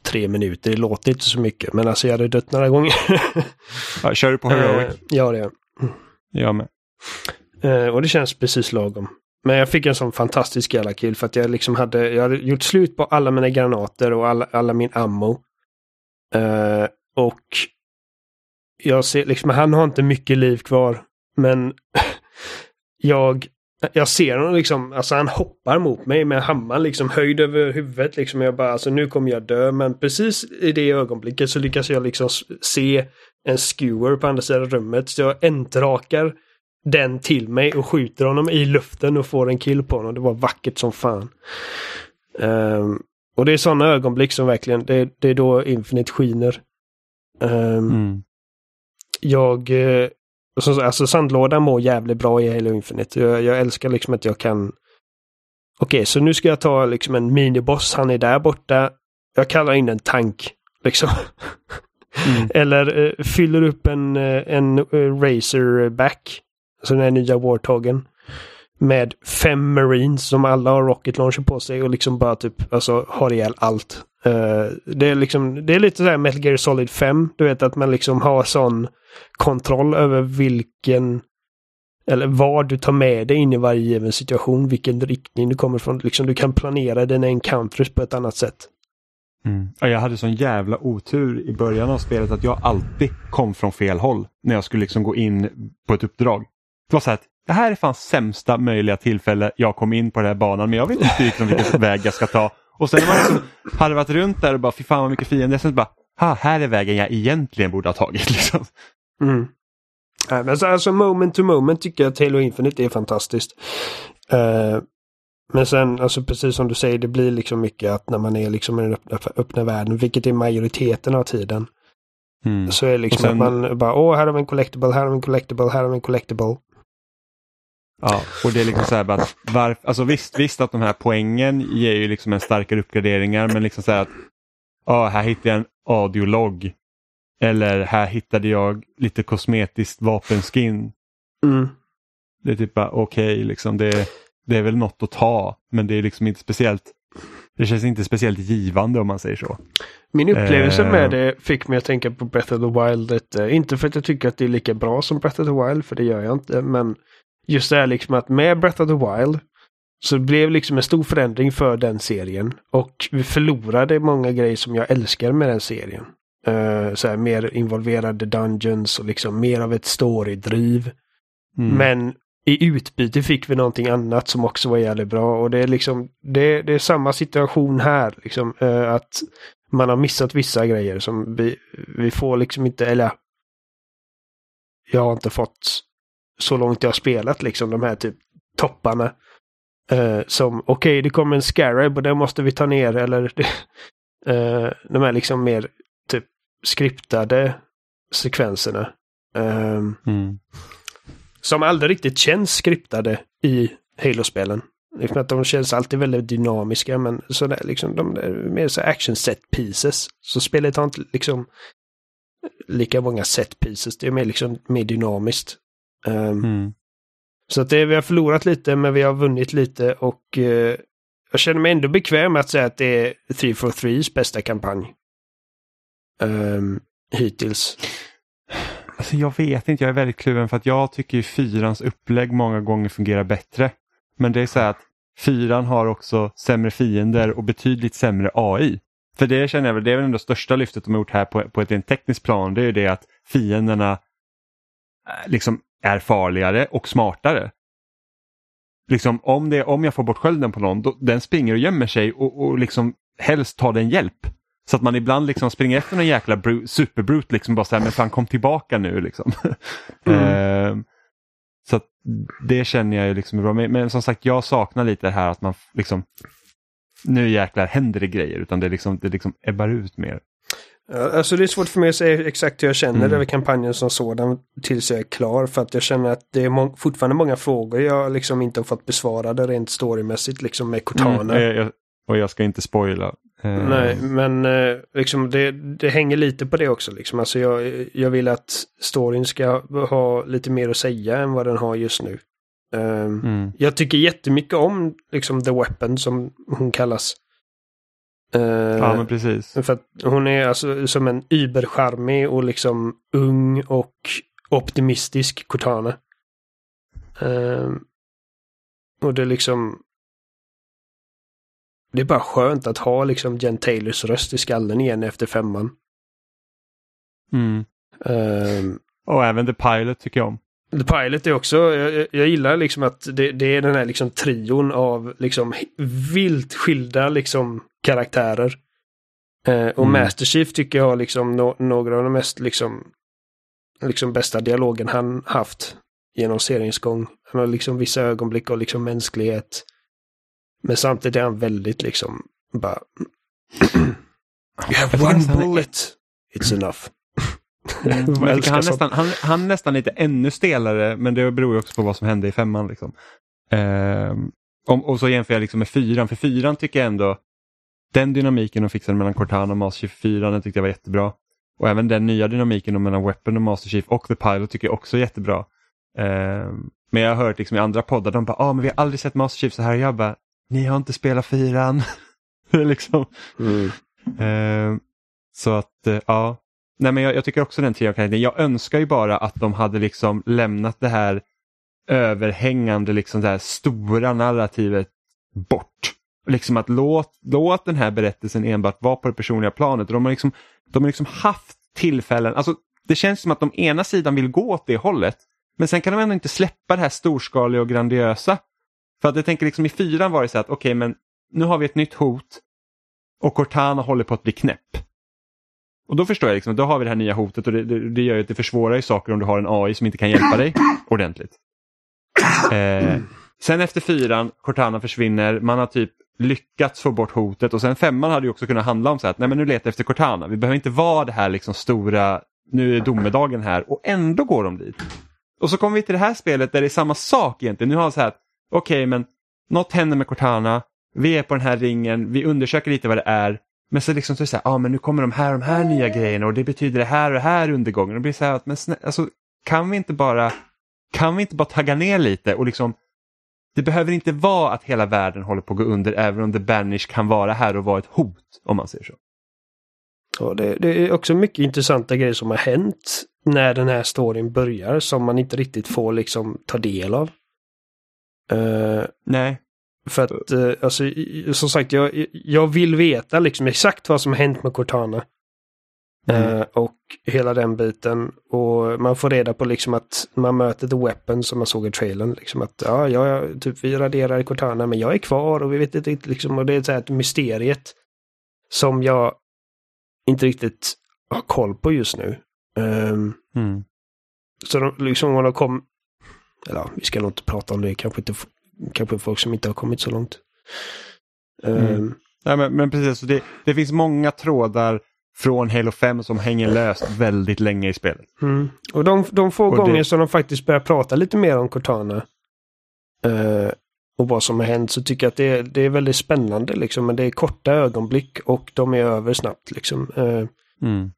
tre minuter. Det låter inte så mycket men alltså jag hade dött några gånger. ja, kör du på heroic? Uh, ja det är jag. med. Uh, och det känns precis lagom. Men jag fick en sån fantastisk jävla kill för att jag liksom hade, jag hade gjort slut på alla mina granater och alla, alla min ammo. Uh, och jag ser liksom, han har inte mycket liv kvar. Men jag, jag ser honom liksom, alltså han hoppar mot mig med hammaren liksom höjd över huvudet liksom. Jag bara, alltså nu kommer jag dö. Men precis i det ögonblicket så lyckas jag liksom se en skewer på andra sidan rummet. Så jag entrakar den till mig och skjuter honom i luften och får en kill på honom. Det var vackert som fan. Um, och det är sådana ögonblick som verkligen, det, det är då Infinite skiner. Um, mm jag, eh, alltså sandlådan mår jävligt bra i Halo Infinite. Jag, jag älskar liksom att jag kan Okej, okay, så nu ska jag ta liksom en miniboss. Han är där borta. Jag kallar in en tank. Liksom. Mm. Eller uh, fyller upp en, uh, en uh, Razorback. Alltså den här nya Warthogen. med fem marines som alla har rocket launcher på sig och liksom bara typ alltså har ihjäl allt. Uh, det är liksom, det är lite såhär Metal Gear Solid 5, du vet att man liksom har sån kontroll över vilken eller vad du tar med dig in i varje given situation, vilken riktning du kommer från. Liksom, du kan planera dina encounters på ett annat sätt. Mm. Jag hade sån jävla otur i början av spelet att jag alltid kom från fel håll när jag skulle liksom gå in på ett uppdrag. Det var så här att det här är fan sämsta möjliga tillfälle jag kom in på den här banan men jag vet inte liksom vilken väg jag ska ta. Och sen när man liksom hade varit runt där och bara fy fan vad mycket fiender. Sen bara, ha, här är vägen jag egentligen borde ha tagit. Liksom. Mm. Ja, men så, alltså moment to moment tycker jag att Halo Infinite är fantastiskt. Uh, men sen, alltså precis som du säger, det blir liksom mycket att när man är liksom i den öppna, öppna världen, vilket är majoriteten av tiden. Mm. Så är det liksom sen, att man bara, åh, här har vi en collectible, här har vi en collectible, här har vi en collectible. Ja, och det är liksom så här att var, alltså visst, visst att de här poängen ger ju liksom en starkare uppgraderingar men liksom så här att ja, här hittar jag en audiolog. Eller här hittade jag lite kosmetiskt vapenskin. Mm. Det är typ bara okej, okay, liksom det, det är väl något att ta men det är liksom inte speciellt det känns inte speciellt givande om man säger så. Min upplevelse med eh. det fick mig att tänka på Breath of the Wild. Lite. Inte för att jag tycker att det är lika bra som Breath of the Wild, för det gör jag inte. Men just det här liksom att med Breath of the Wild så det blev liksom en stor förändring för den serien. Och vi förlorade många grejer som jag älskar med den serien. Uh, så här, mer involverade dungeons och liksom mer av ett storydriv. Mm. Men i utbyte fick vi någonting annat som också var jävligt bra. Och det är liksom det, det är samma situation här. Liksom, uh, att man har missat vissa grejer som vi, vi får liksom inte, eller jag har inte fått så långt jag har spelat liksom de här typ topparna. Uh, som okej, okay, det kommer en Scarab och den måste vi ta ner eller uh, de här liksom mer typ skriptade sekvenserna. Um, mm. Som aldrig riktigt känns skriptade i Halo-spelen. Liksom att de känns alltid väldigt dynamiska men sådär liksom de är mer så action set pieces. Så spelet har inte liksom lika många set pieces. Det är mer liksom mer dynamiskt. Um, mm. Så att det, vi har förlorat lite men vi har vunnit lite och uh, jag känner mig ändå bekväm med att säga att det är 343s bästa kampanj. Um, hittills. Alltså jag vet inte, jag är väldigt kluven för att jag tycker ju fyrans upplägg många gånger fungerar bättre. Men det är så att fyran har också sämre fiender och betydligt sämre AI. För det känner jag väl, det är väl ändå största lyftet de har gjort här på, på ett rent tekniskt plan. Det är ju det att fienderna eh, liksom är farligare och smartare. Liksom om, det, om jag får bort skölden på någon, då, den springer och gömmer sig och, och liksom helst tar den hjälp. Så att man ibland liksom springer efter någon jäkla bru, superbrut liksom bara så här, men fan kom tillbaka nu liksom. Mm. uh, så det känner jag ju liksom är bra. Men, men, som sagt jag saknar lite det här att man liksom nu jäklar händer det grejer utan det liksom, det liksom ebbar ut mer. Alltså det är svårt för mig att säga exakt hur jag känner mm. över kampanjen som sådan tills jag är klar. För att jag känner att det är må fortfarande många frågor jag liksom inte har fått besvarade rent storymässigt liksom med Cortana. Mm, jag, och jag ska inte spoila. Eh. Nej, men eh, liksom det, det hänger lite på det också. Liksom. Alltså jag, jag vill att storyn ska ha lite mer att säga än vad den har just nu. Um, mm. Jag tycker jättemycket om liksom, The Weapon som hon kallas. Uh, ja, men precis. För att hon är alltså som en übercharmig och liksom ung och optimistisk Cortana. Uh, och det är liksom... Det är bara skönt att ha liksom Jen Taylors röst i skallen igen efter femman. Mm. Uh, och även The Pilot tycker jag om. The Pilot är också, jag, jag gillar liksom att det, det, är den här liksom trion av liksom vilt skilda liksom karaktärer. Eh, och mm. Master Chief tycker jag har liksom no några av de mest liksom, liksom bästa dialogen han haft genom seriens gång. Han har liksom vissa ögonblick och liksom mänsklighet. Men samtidigt är han väldigt liksom bara... you have one bullet, it's enough. Mm. han, nästan, han, han är nästan lite ännu stelare men det beror också på vad som hände i femman. Liksom. Eh, och, och, så jämför jag liksom med fyran, för fyran tycker jag ändå den dynamiken de fixade mellan Cortana och Master Chief 4 den tyckte jag var jättebra. Och även den nya dynamiken mellan Weapon och Master Chief och The Pilot tycker jag också är jättebra. Eh, Men jag har hört liksom i andra poddar, de bara, ah, men vi har aldrig sett Master Chief så här. Jag bara, ni har inte spelat fyran. liksom. Mm. Eh, så att, eh, ja. Nej men jag, jag tycker också den tredje. Jag önskar ju bara att de hade liksom lämnat det här överhängande, liksom det här stora narrativet bort. Liksom att låt, låt den här berättelsen enbart vara på det personliga planet. Och de har liksom, de har liksom haft tillfällen, alltså det känns som att de ena sidan vill gå åt det hållet. Men sen kan de ändå inte släppa det här storskaliga och grandiösa. För att jag tänker liksom i fyran var det så att okej okay, men nu har vi ett nytt hot och Cortana håller på att bli knäpp. Och då förstår jag, liksom, då har vi det här nya hotet och det, det, det gör ju att det försvårar ju saker om du har en AI som inte kan hjälpa dig ordentligt. Eh, sen efter fyran, Cortana försvinner, man har typ lyckats få bort hotet och sen femman hade ju också kunnat handla om så att nej men nu letar efter Cortana, vi behöver inte vara det här liksom stora, nu är domedagen här och ändå går de dit. Och så kommer vi till det här spelet där det är samma sak egentligen, nu har vi så här, okej okay, men något händer med Cortana, vi är på den här ringen, vi undersöker lite vad det är, men så liksom så är det så här, ah, men nu kommer de här de här nya grejerna och det betyder det här och det här undergången. Och det blir så här att, men snä, alltså, kan vi inte bara kan vi inte bara tagga ner lite och liksom det behöver inte vara att hela världen håller på att gå under även om The Banish kan vara här och vara ett hot om man säger så. Ja, det, det, är också mycket intressanta grejer som har hänt när den här storyn börjar som man inte riktigt får liksom ta del av. Uh, Nej. För att, uh, alltså, som sagt, jag, jag vill veta liksom exakt vad som har hänt med Cortana. Mm. Uh, och hela den biten. Och man får reda på liksom att man möter The Weapon som man såg i trailern. Liksom att ja, jag, typ vi raderar Cortana men jag är kvar och vi vet inte liksom. Och det är så här ett mysteriet. Som jag inte riktigt har koll på just nu. Um, mm. Så de, liksom när de kom... Eller vi ska nog inte prata om det. Kanske inte kanske folk som inte har kommit så långt. Mm. Um, ja, men, men precis, det, det finns många trådar från Halo 5 som hänger löst väldigt länge i spelet. Mm. Och de, de få och gånger det... som de faktiskt börjar prata lite mer om Cortana uh, och vad som har hänt så tycker jag att det, det är väldigt spännande liksom. Men det är korta ögonblick och de är över snabbt liksom. Uh, mm.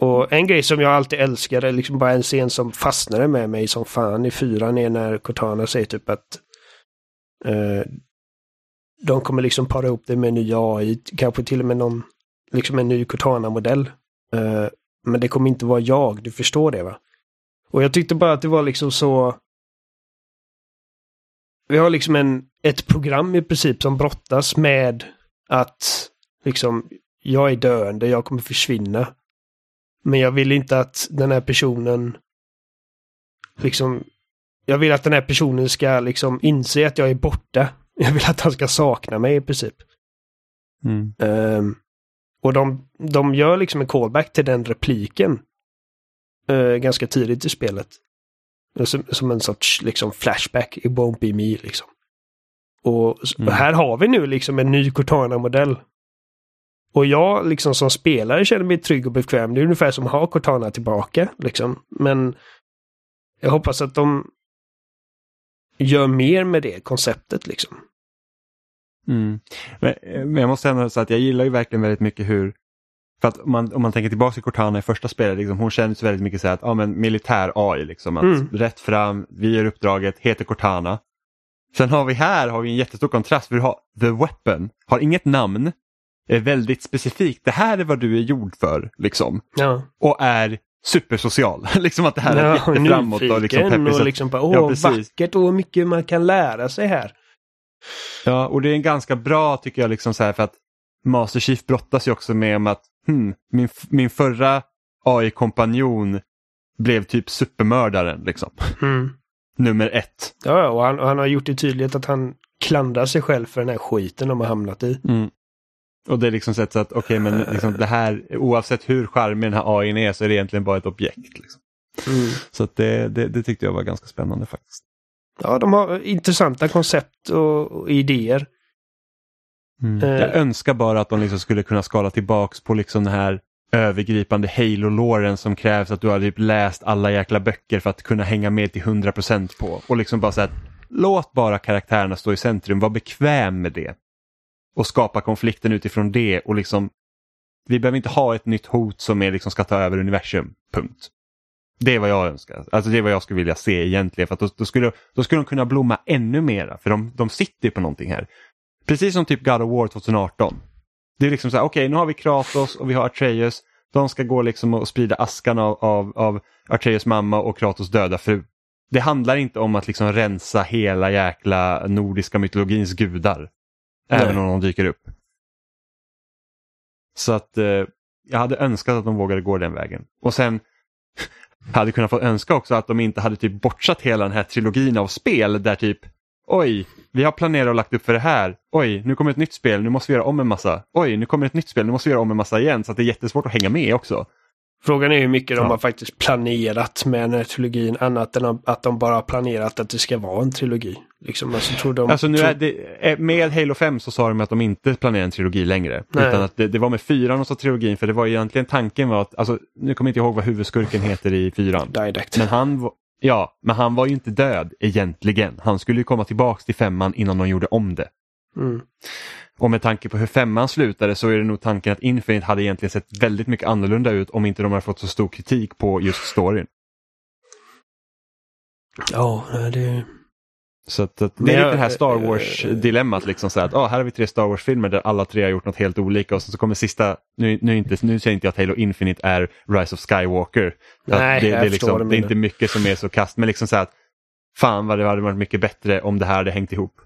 Och en grej som jag alltid älskade, liksom bara en scen som fastnade med mig som fan i fyran är när Cortana säger typ att Eh, de kommer liksom para ihop det med en ny AI, kanske till och med någon liksom en ny Cortana-modell. Eh, men det kommer inte vara jag, du förstår det va? Och jag tyckte bara att det var liksom så... Vi har liksom en, ett program i princip som brottas med att liksom jag är döende, jag kommer försvinna. Men jag vill inte att den här personen liksom jag vill att den här personen ska liksom inse att jag är borta. Jag vill att han ska sakna mig i princip. Mm. Um, och de, de gör liksom en callback till den repliken uh, ganska tidigt i spelet. Som, som, en sorts liksom flashback, it won't be me liksom. Och mm. här har vi nu liksom en ny Cortana-modell. Och jag liksom som spelare känner mig trygg och bekväm. Det är ungefär som att ha Cortana tillbaka liksom. Men jag hoppas att de gör mer med det konceptet liksom. Mm. Men, men, jag måste ändå säga att jag gillar ju verkligen väldigt mycket hur för att om man, om man tänker tillbaka till Cortana i första spelet, liksom, hon kändes väldigt mycket så att, ja men militär AI, liksom, att mm. rätt fram, vi gör uppdraget, heter Cortana. Sen har vi här har vi en jättestor kontrast, för du har The Weapon, har inget namn, är väldigt specifikt, det här är vad du är gjord för, liksom. Ja. Och är supersocial. liksom att det här ja, är jätteframåt och liksom peppigt. och liksom bara, åh, ja, vackert och mycket man kan lära sig här. Ja, och det är en ganska bra tycker jag liksom så här för att Master Chief brottas ju också med om att hmm, min, min förra AI-kompanjon blev typ supermördaren liksom. Mm. Nummer ett. Ja, och han, och han, har gjort det tydligt att han klandrar sig själv för den här skiten de har hamnat i. Mm. Och det är liksom så att, okej okay, men liksom det här, oavsett hur charmig den här AI är så är det egentligen bara ett objekt. Liksom. Mm. Så det, det, det, tyckte jag var ganska spännande faktiskt. Ja, de har intressanta koncept och, och idéer. Mm. Eh. Jag önskar bara att de liksom skulle kunna skala tillbaks på liksom den här övergripande Halo-låren som krävs att du har typ läst alla jäkla böcker för att kunna hänga med till 100% på. Och liksom bara säga att låt bara karaktärerna stå i centrum, var bekväm med det. Och skapa konflikten utifrån det och liksom vi behöver inte ha ett nytt hot som är liksom ska ta över universum, punkt. Det är vad jag önskar. Alltså det är vad jag skulle vilja se egentligen. För att då, då, skulle, då skulle de kunna blomma ännu mera. För de, de sitter på någonting här. Precis som typ God of War 2018. Det är liksom så här, okej okay, nu har vi Kratos och vi har Atreus. De ska gå liksom och sprida askan av, av, av Atreus mamma och Kratos döda fru. Det handlar inte om att liksom rensa hela jäkla nordiska mytologins gudar. Nej. Även om de dyker upp. Så att eh, jag hade önskat att de vågade gå den vägen. Och sen hade kunnat få önska också att de inte hade typ bortsatt hela den här trilogin av spel där typ oj, vi har planerat och lagt upp för det här. Oj, nu kommer ett nytt spel, nu måste vi göra om en massa. Oj, nu kommer ett nytt spel, nu måste vi göra om en massa igen. Så att det är jättesvårt att hänga med också. Frågan är hur mycket ja. de har faktiskt planerat med den här trilogin annat än att de bara har planerat att det ska vara en trilogi. Liksom, alltså, tror de, alltså nu är det, med Halo 5 så sa de att de inte planerar en trilogi längre. Nej. Utan att det, det var med fyran och så trilogin för det var egentligen tanken var att, alltså, nu kommer jag inte ihåg vad huvudskurken heter i fyran. Didact. Men han, ja, men han var ju inte död egentligen. Han skulle ju komma tillbaks till femman innan de gjorde om det. Mm. Och med tanke på hur femman slutade så är det nog tanken att Infinite hade egentligen sett väldigt mycket annorlunda ut om inte de hade fått så stor kritik på just storyn. Ja, det... Så att, att det är lite det här Star Wars-dilemmat. Liksom, så att, oh, här har vi tre Star Wars-filmer där alla tre har gjort något helt olika och så, så kommer sista, nu, nu, inte, nu säger inte jag att Halo Infinite är Rise of Skywalker. Nej, det, det, det, liksom, det är inte mycket som är så kast, men liksom så att fan vad det hade varit mycket bättre om det här hade hängt ihop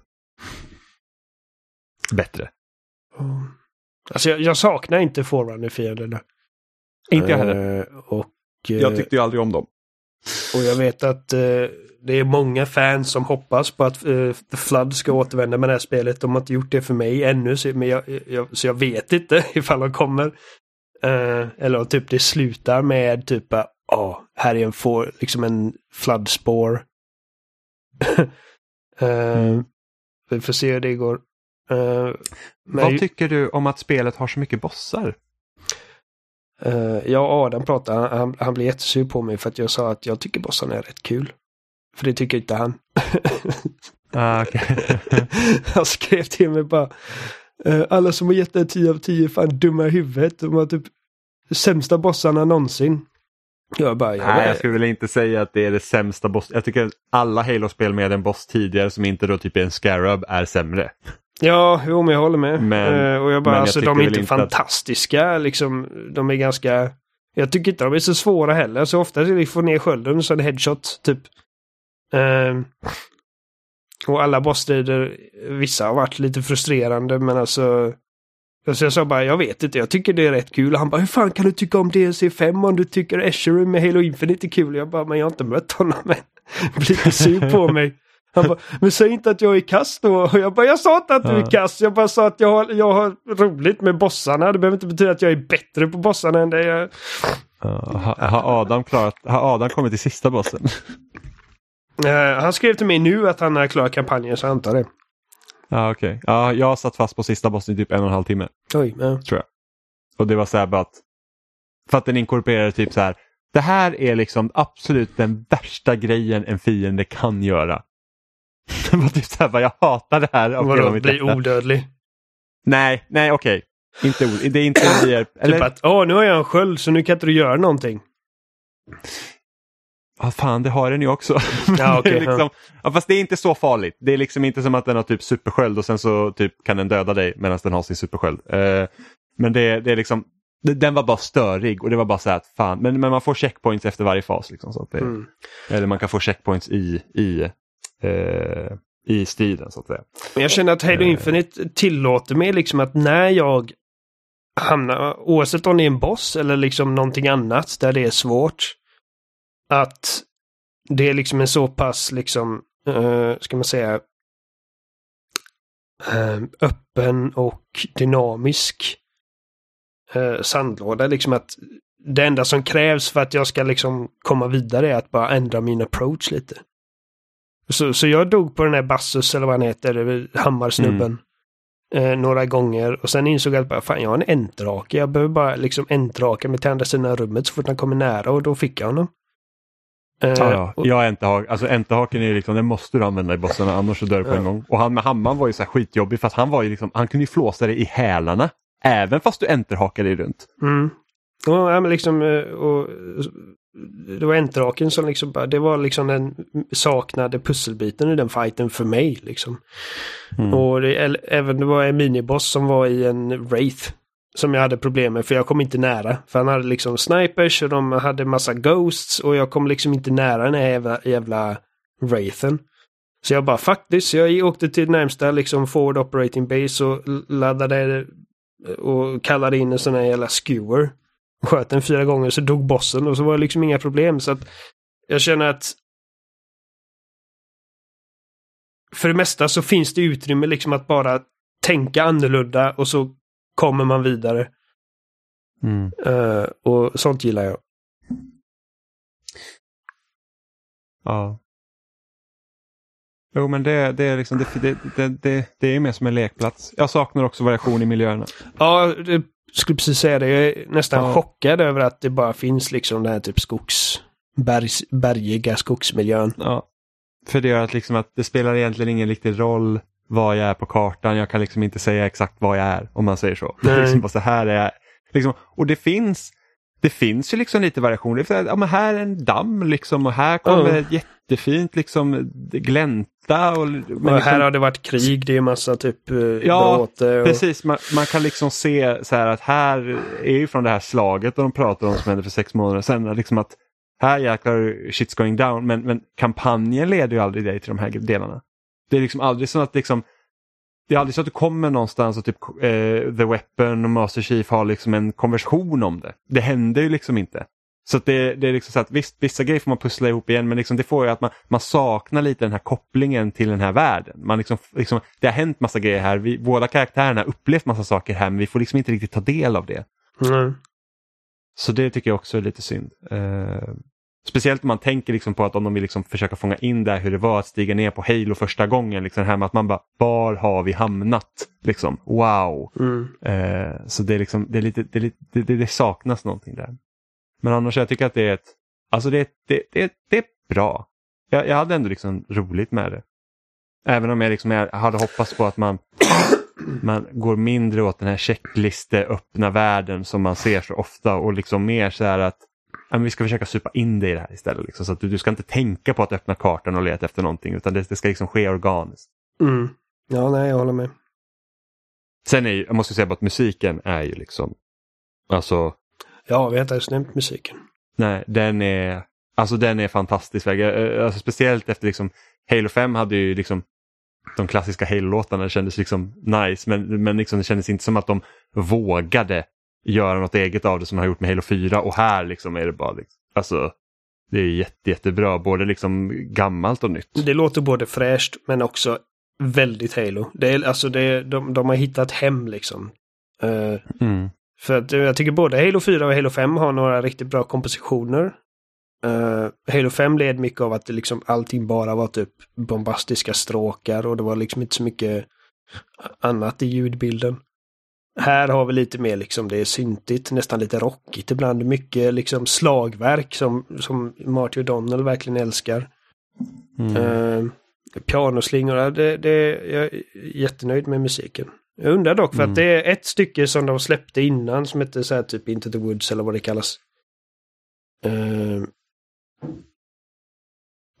bättre. Mm. Alltså jag, jag, saknar inte Forerunner-fienderna. Inte jag heller. Uh, och, uh, jag tyckte ju aldrig om dem. Och jag vet att uh, det är många fans som hoppas på att uh, The Flood ska återvända med det här spelet. De har inte gjort det för mig ännu, så, men jag, jag, så jag vet inte ifall de kommer. eller om typ det slutar med typ ja, oh, här är en, for, liksom en Flood-spår. mm. Vi får se hur det går. Uh, Vad tycker du om att spelet har så mycket bossar? Uh, ja, Adam pratade, han, han blev jättesur på mig för att jag sa att jag tycker bossarna är rätt kul. För det tycker inte han. ah, han skrev till mig bara uh, Alla som har gett det 10 av 10 är fan dumma i huvudet. De har typ sämsta bossarna någonsin. Jag bara, jag Nej, jag skulle väl inte säga att det är det sämsta boss. Jag tycker att alla Halo-spel med en boss tidigare som inte då typ är en Scarab är sämre. Ja, jo men jag håller med. Men, uh, och jag bara, alltså de är inte fantastiska att... liksom. De är ganska... Jag tycker inte de är så svåra heller. Så ofta är det få ner skölden så en headshot typ. Uh, och alla bossstrider, vissa har varit lite frustrerande men alltså... Så jag sa bara, jag vet inte, jag tycker det är rätt kul. Och han bara, hur fan kan du tycka om DLC5 om du tycker Eschery med Halo Infinite är kul? Jag bara, men jag har inte mött honom än. Blir lite sur på mig. Han bara, men säg inte att jag är kass då. Och jag bara, jag sa inte att du är kass. Jag bara sa att jag har, jag har roligt med bossarna. Det behöver inte betyda att jag är bättre på bossarna än jag... Uh, har, Adam klarat, har Adam kommit till sista bossen? Uh, han skrev till mig nu att han har klarat kampanjen så jag antar det. Ja okej. Okay. Ja, jag har satt fast på sista bossen i typ en och en halv timme. Oj. Ja. Tror jag. Och det var så här bara att... För att den inkorporerade typ så här. Det här är liksom absolut den värsta grejen en fiende kan göra. Det var typ så här, bara, jag hatar det här. Vadå, bli odödlig? Nej, nej okej. Okay. Inte, det är inte en hjälp. Typ eller? Typ att, åh nu har jag en sköld så nu kan inte du göra någonting. Ja, fan det har den ju också. Ja, okay, liksom, ja. fast det är inte så farligt. Det är liksom inte som att den har typ supersköld och sen så typ kan den döda dig medan den har sin supersköld. Uh, men det, det är liksom, den var bara störig och det var bara så här att fan, men, men man får checkpoints efter varje fas. Liksom, så det, mm. Eller man kan få checkpoints i, i eh, i striden så att säga. Jag känner att Halo eh. Infinite tillåter mig liksom att när jag hamnar, oavsett om det är en boss eller liksom någonting annat där det är svårt, att det är liksom en så pass liksom, uh, ska man säga, uh, öppen och dynamisk uh, sandlåda. Liksom att det enda som krävs för att jag ska liksom komma vidare är att bara ändra min approach lite. Så, så jag dog på den här Bassus eller vad han heter, Hammarsnubben. Mm. Eh, några gånger och sen insåg jag att bara, fan jag har en entrake. Jag behöver bara liksom entraka mig till andra sidan rummet så fort han kommer nära och då fick jag honom. Eh, ja, ja. Och... Jag enterhak, alltså enterhaken är liksom, den måste du använda i bossarna annars så dör du på ja. en gång. Och han med hammaren var ju så här skitjobbig för att han var ju liksom, han kunde ju flåsa dig i hälarna. Även fast du enterhakade dig runt. Mm. Ja, men liksom, eh, och, det var entraken som liksom bara, det var liksom den saknade pusselbiten i den fighten för mig liksom. Mm. Och det, även det var en miniboss som var i en Wraith. Som jag hade problem med för jag kom inte nära. För han hade liksom snipers och de hade massa ghosts och jag kom liksom inte nära den här jävla, jävla Wraithen. Så jag bara fuck this. Jag åkte till närmsta liksom forward operating base och laddade och kallade in en sån här jävla skewer. Sköt den fyra gånger så dog bossen och så var det liksom inga problem. Så att jag känner att för det mesta så finns det utrymme liksom att bara tänka annorlunda och så kommer man vidare. Mm. Uh, och sånt gillar jag. Ja. Jo men det, det är liksom, det, det, det, det, det är mer som en lekplats. Jag saknar också variation i miljöerna. Ja, skulle precis säga det. Jag är nästan Ja. chockad över att det bara finns liksom den här typ skogs... Bergs, bergiga skogsmiljön. Ja. För det gör att, liksom att det spelar egentligen ingen riktig roll var jag är på kartan. Jag kan liksom inte säga exakt var jag är om man säger så. Det är Nej. liksom bara så här är jag. Liksom, och det finns det finns ju liksom lite variation. Det är så här, ja, men här är en damm liksom och här kommer Ja. ett jättefint liksom glänta. Och, men Och liksom, här har det varit krig, det är massa typ eh, Ja, bråte och... Precis, man, man kan liksom se så här att här är ju från det här slaget och de pratar om som hände för sex månader sedan. Liksom att här jäklar shit's going down men, men kampanjen leder ju aldrig dig till de här delarna. Det är liksom aldrig så att liksom det är aldrig så att du kommer någonstans och typ eh, The Weapon och Master Chief har liksom en konversation om det. Det händer ju liksom inte. Så att det, det är liksom så att visst, vissa grejer får man pussla ihop igen men liksom det får ju att man, man saknar lite den här kopplingen till den här världen. Man liksom, liksom, det har hänt massa grejer här, vi, båda karaktärerna har upplevt massa saker här men vi får liksom inte riktigt ta del av det. Mm. Så det tycker jag också är lite synd. Eh, speciellt om man tänker liksom på att om de vill liksom försöka fånga in där hur det var att stiga ner på Halo första gången. Liksom det här med att man bara, var har vi hamnat? Liksom, wow. Mm. Eh, så det är liksom, det, är lite, det, är lite, det, det, det saknas någonting där. Men annars jag tycker att det är ett, alltså det, det, det, det är bra. Jag, jag hade ändå liksom roligt med det. Även om jag, liksom, jag hade hoppats på att man, man går mindre åt den här checkliste öppna världen som man ser så ofta och liksom mer så här att men vi ska försöka supa in dig i det här istället. Liksom, så att du, du ska inte tänka på att öppna kartan och leta efter någonting utan det, det ska liksom ske organiskt. Mm. Ja, nej, jag håller med. Sen är ju, jag måste säga att musiken är ju liksom, alltså Ja, vi har inte ens nämnt musiken. Nej, den är, alltså den är fantastisk. Jag- Alltså, speciellt efter liksom, Halo 5 hade ju liksom de klassiska Halo-låtarna kändes liksom nice men, men liksom, det kändes inte som att de vågade göra något eget av det som de har gjort med Halo 4 och här liksom är det bara liksom, alltså det är jätte, jättebra, både liksom gammalt och nytt. Det låter både fräscht men också väldigt Halo. Det är, alltså det, de, de har hittat hem liksom. Eh, Mm. För att eh, jag tycker både Halo 4 och Halo 5 har några riktigt bra kompositioner. Eh, Halo 5 led mycket av att liksom allting bara var typ bombastiska stråkar och det var liksom inte så mycket annat i ljudbilden. Här har vi lite mer liksom det är syntigt, nästan lite rockigt ibland. Mycket liksom slagverk som, som Marty O'Donnell verkligen älskar. Mm. Uh, pianoslingorna, det, det, jag är jättenöjd med musiken. Jag undrar dock för Mm. att det är ett stycke som de släppte innan som heter så här typ Into the Woods eller vad det kallas. Eh,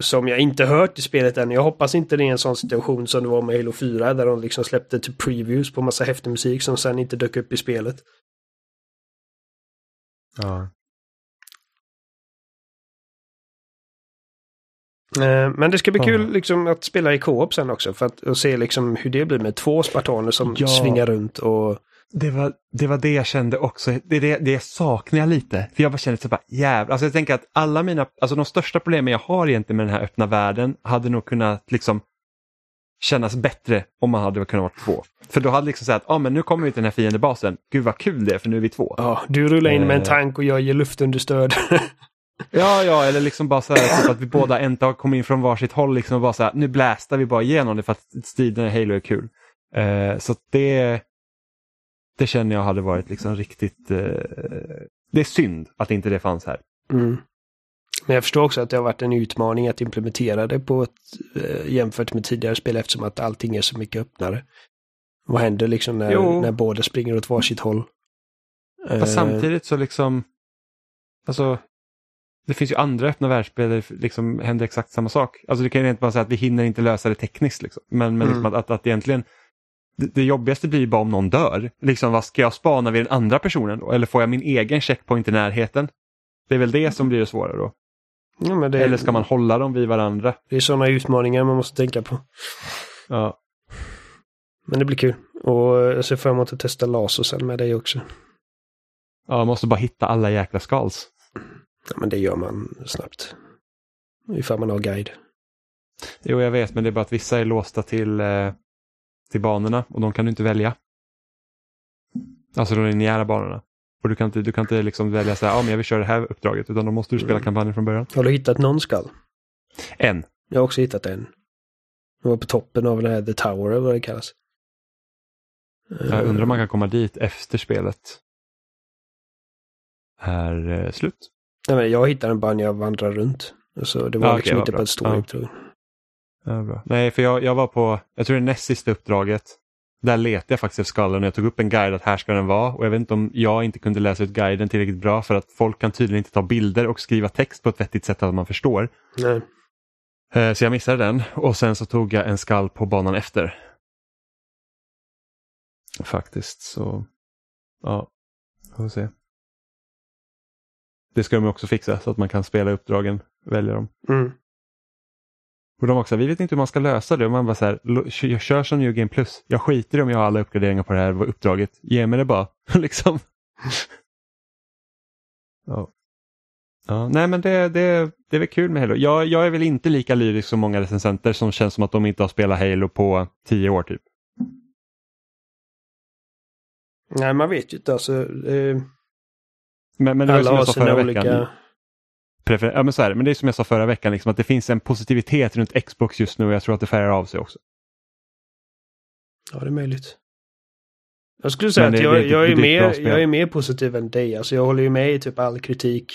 som jag inte hört i spelet än. Jag hoppas inte det är en sån situation som det var med Halo 4 där de liksom släppte typ previews på massa häftig musik som sen inte dök upp i spelet. Ja. Eh, Men det ska bli Ja. kul liksom att spela i co-op sen också för att se liksom hur det blir med två spartaner som Ja. svingar runt och Det var, det var det jag kände också. Det, det, det saknar jag lite. För jag bara kände så bara jävlar. Alltså jag tänker att alla mina, alltså de största problemen jag har egentligen med den här öppna världen hade nog kunnat liksom kännas bättre om man hade kunnat vara två. För då hade liksom sagt, ja ah, men nu kommer vi till den här fiendebasen. Gud vad kul det är för nu är vi två. ja, du rullar in med en Eh. tank och jag ger luftunderstöd. Ja, ja, eller liksom bara så här typ att vi båda dag kom in från varsitt håll liksom och bara så här, nu blästar vi bara igenom det för att striden i Halo är kul. Eh, så att det, det känner jag hade varit liksom riktigt, eh, det är synd att inte det fanns här. Mm. Men jag förstår också att det har varit en utmaning att implementera det på ett eh, jämfört med tidigare spel eftersom att allting är så mycket öppnare. Vad händer liksom när, Jo. när båda springer åt varsitt håll? Eh, Fast samtidigt så liksom, alltså, det finns ju andra öppna världsspel där det liksom händer exakt samma sak. Alltså det kan ju inte bara säga att vi hinner inte lösa det tekniskt. Liksom. Men, men liksom Mm. att, att, att egentligen, det, det jobbigaste blir ju bara om någon dör. Liksom vad ska jag spana vid den andra personen då? Eller får jag min egen checkpoint i närheten? Det är väl det som blir det svåra då. ja, det, Eller ska man hålla dem vid varandra? det är sådana utmaningar man måste tänka på. Ja. Men det blir kul. Och jag ser fram emot att testa laser sen med dig också. ja, man måste bara hitta alla jäkla skulls. Ja, men det gör man snabbt. Ifall man har guide. Jo, jag vet, men det är bara att vissa är låsta till, eh, till banorna och de kan du inte välja. Alltså de linjära banorna. Och du kan inte, du kan inte liksom välja så här, ja men jag vill köra det här uppdraget, utan då måste du spela Mm. kampanjen från början. Har du hittat någon skall? En. Jag har också hittat en. Jag var på toppen av den här The Tower, eller vad det kallas. Jag undrar om man kan komma dit efter spelet är eh, slut. Nej, men jag hittade den bara när jag vandrade runt. Så det var Ja, okej, liksom vad inte bra. på ett stort Ja. uppdrag. Ja, bra. Nej, för jag, jag var på, jag tror det näst sista uppdraget. Där letade jag faktiskt efter skallen och jag tog upp en guide att här ska den vara. Och jag vet inte om jag inte kunde läsa ut guiden tillräckligt bra för att folk kan tydligen inte ta bilder och skriva text på ett vettigt sätt att man förstår. Nej. Eh, Så jag missade den och sen så tog jag en skall på banan efter. Faktiskt så, ja, får se. Det ska de också fixa så att man kan spela uppdragen, välja dem. Mm. Och de också, vi vet inte hur man ska lösa det. Och man bara så här, "Lo- kö- jag kör som New Game Plus. Jag skiter i om jag har alla uppgraderingar på det här uppdraget. Ge mig det bara. liksom. ja. Ja, nej men det, det, det är väl kul med Halo. Jag, jag är väl inte lika lyrisk som många recensenter som känns som att de inte har spelat Halo på tio år typ. Nej, man vet ju inte. Alltså, eh, Men, men det var som jag sa förra sina veckan. Olika... Prefer- ja, men, så är det. men det är som jag sa förra veckan, liksom, att det finns en positivitet runt Xbox just nu och jag tror att det färgar av sig också. Ja, det är möjligt. Jag skulle säga Men att det- jag, det jag, är mer, jag är mer positiv än dig. Alltså jag håller ju med i typ all kritik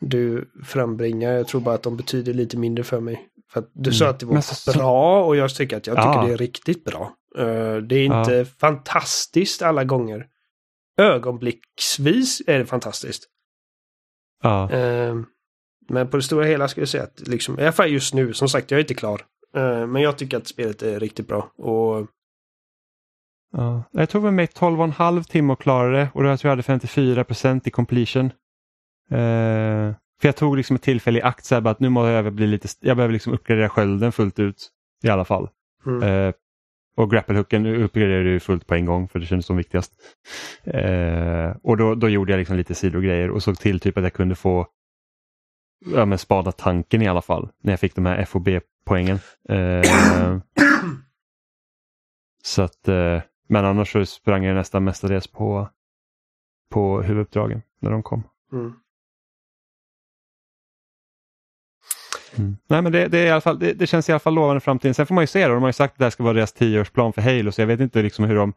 du frambringar. Jag tror bara att de betyder lite mindre för mig. För att du sa Mm. att det var så- bra och jag tycker att jag tycker Ja. det är riktigt bra. Eh, det är Ja. inte fantastiskt alla gånger. Ögonblicksvis är det fantastiskt. Ja. Eh, men på det stora hela skulle jag säga att liksom, i alla fall just nu, som sagt jag är inte klar. Eh, men jag tycker att spelet är riktigt bra. Och Ja. Jag tog väl mig 12,5 timme att klara det och då tror jag hade 54% i completion. Eh, för jag tog liksom ett tillfälle i akt så här, bara att nu måste jag bli lite, jag behöver liksom uppgradera skölden fullt ut i alla fall. mm. Eh, och grapplehooken uppgraderade du ju fullt på en gång för det kändes som viktigast. Eh, och då, då gjorde jag liksom lite sidogrejer och såg till typ att jag kunde få ja, men spada tanken i alla fall när jag fick de här FOB-poängen. Eh, så att, eh, men annars så sprang jag nästan mestadels på, på huvuduppdragen när de kom. Mm. Mm. Nej men det, det, är i alla fall, det, det känns i alla fall lovande framtiden. Sen får man ju se då, de har ju sagt att det här ska vara deras tioårsplan för Halo så jag vet inte liksom hur de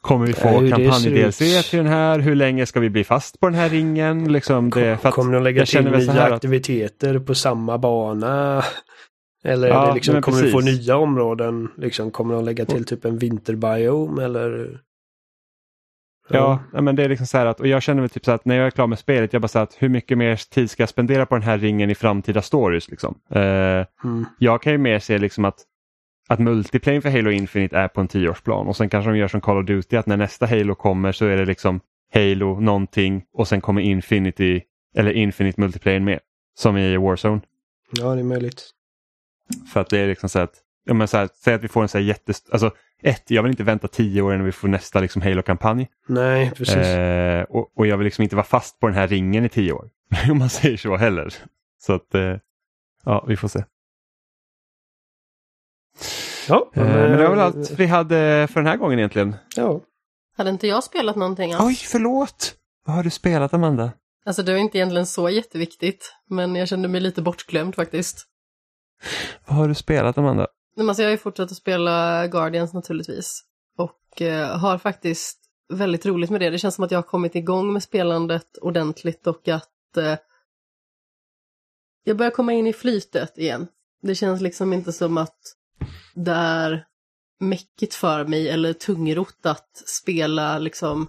Kommer vi få hur det kampanj-DLC till den här? Hur länge ska vi bli fast på den här ringen? Liksom det, att kommer de lägga till nya att- aktiviteter på samma bana? Eller Ja, liksom, kommer vi få precis. nya områden? Liksom, kommer de lägga till typ en vinterbiome eller? Ja, men det är liksom så här att, och jag känner väl typ så att när jag är klar med spelet, jag bara så att hur mycket mer tid ska jag spendera på den här ringen i framtida stories liksom? Eh, Mm. jag kan ju mer se liksom att, att multiplayer för Halo Infinite är på en tioårsplan och sen kanske de gör som Call of Duty att när nästa Halo kommer så är det liksom Halo någonting och sen kommer Infinity eller Infinite multiplayer med. Som i Warzone. Ja, det är möjligt. För att det är liksom så att, ja, men så här, säg att vi får en så här jättest... Alltså ett, jag vill inte vänta tio år innan vi får nästa liksom Halo-kampanj. Nej, precis. Eh, och, och jag vill liksom inte vara fast på den här ringen i tio år. Om man säger så heller. Så att, eh, ja, vi får se. ja, Eh, men det var väl allt vi hade för den här gången egentligen. Ja. Hade inte jag spelat någonting alls? Oj, förlåt! Vad har du spelat Amanda? Alltså det var inte egentligen så jätteviktigt, men jag kände mig lite bortglömd faktiskt. Vad har du spelat Amanda? Men alltså jag har ju fortsatt att spela Guardians naturligtvis. Och eh, har faktiskt väldigt roligt med det. Det känns som att jag har kommit igång med spelandet ordentligt och att eh, jag börjar komma in i flytet igen. Det känns liksom inte som att det är mäckigt för mig eller tungrot att spela liksom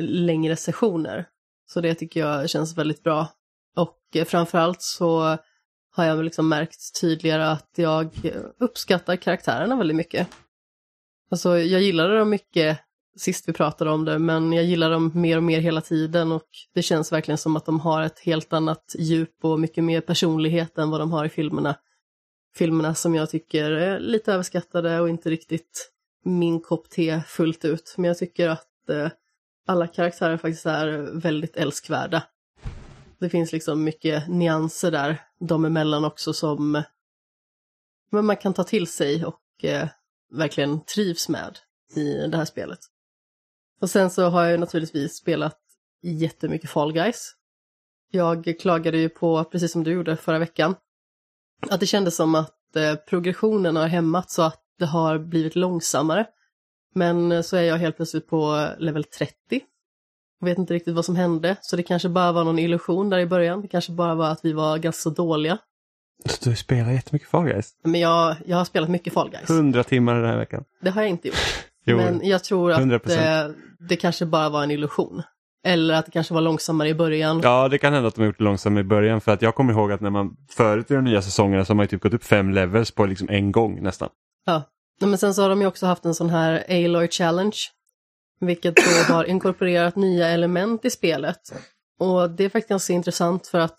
längre sessioner. Så det tycker jag känns väldigt bra. Och eh, framförallt så har jag liksom märkt tydligare att jag eh, uppskattar karaktärerna väldigt mycket. Alltså jag gillade dem mycket sist vi pratade om det, men jag gillar dem mer och mer hela tiden och det känns verkligen som att de har ett helt annat djup och mycket mer personlighet än vad de har i filmerna. Filmerna som jag tycker är lite överskattade och inte riktigt min kopp te fullt ut, men jag tycker att eh, alla karaktärer faktiskt är väldigt älskvärda. Det finns liksom mycket nyanser där, de emellan också som men man kan ta till sig och eh, verkligen trivs med i det här spelet. Och sen så har jag naturligtvis spelat jättemycket Fall Guys. Jag klagade ju på, precis som du gjorde förra veckan, att det kändes som att eh, progressionen har hämmat så att det har blivit långsammare. Men eh, så är jag helt plötsligt på level 30. Jag vet inte riktigt vad som hände, så det kanske bara var någon illusion där i början. Det kanske bara var att vi var ganska dåliga. Du spelar jättemycket Fall Guys? Men jag, jag har spelat mycket Fall Guys. 100 timmar den här veckan. Det har jag inte gjort. Jo, Men jag tror att 100%. eh, det kanske bara var en illusion. Eller att det kanske var långsammare i början. Ja, det kan hända att de har gjort det långsamt i början. För att jag kommer ihåg att när man förut i de nya säsongerna så har man ju typ gått upp fem levels på liksom en gång nästan. Ja. Men sen så har de ju också haft en sån här Aloy Challenge. Vilket då har inkorporerat nya element i spelet. Och det är faktiskt ganska intressant för att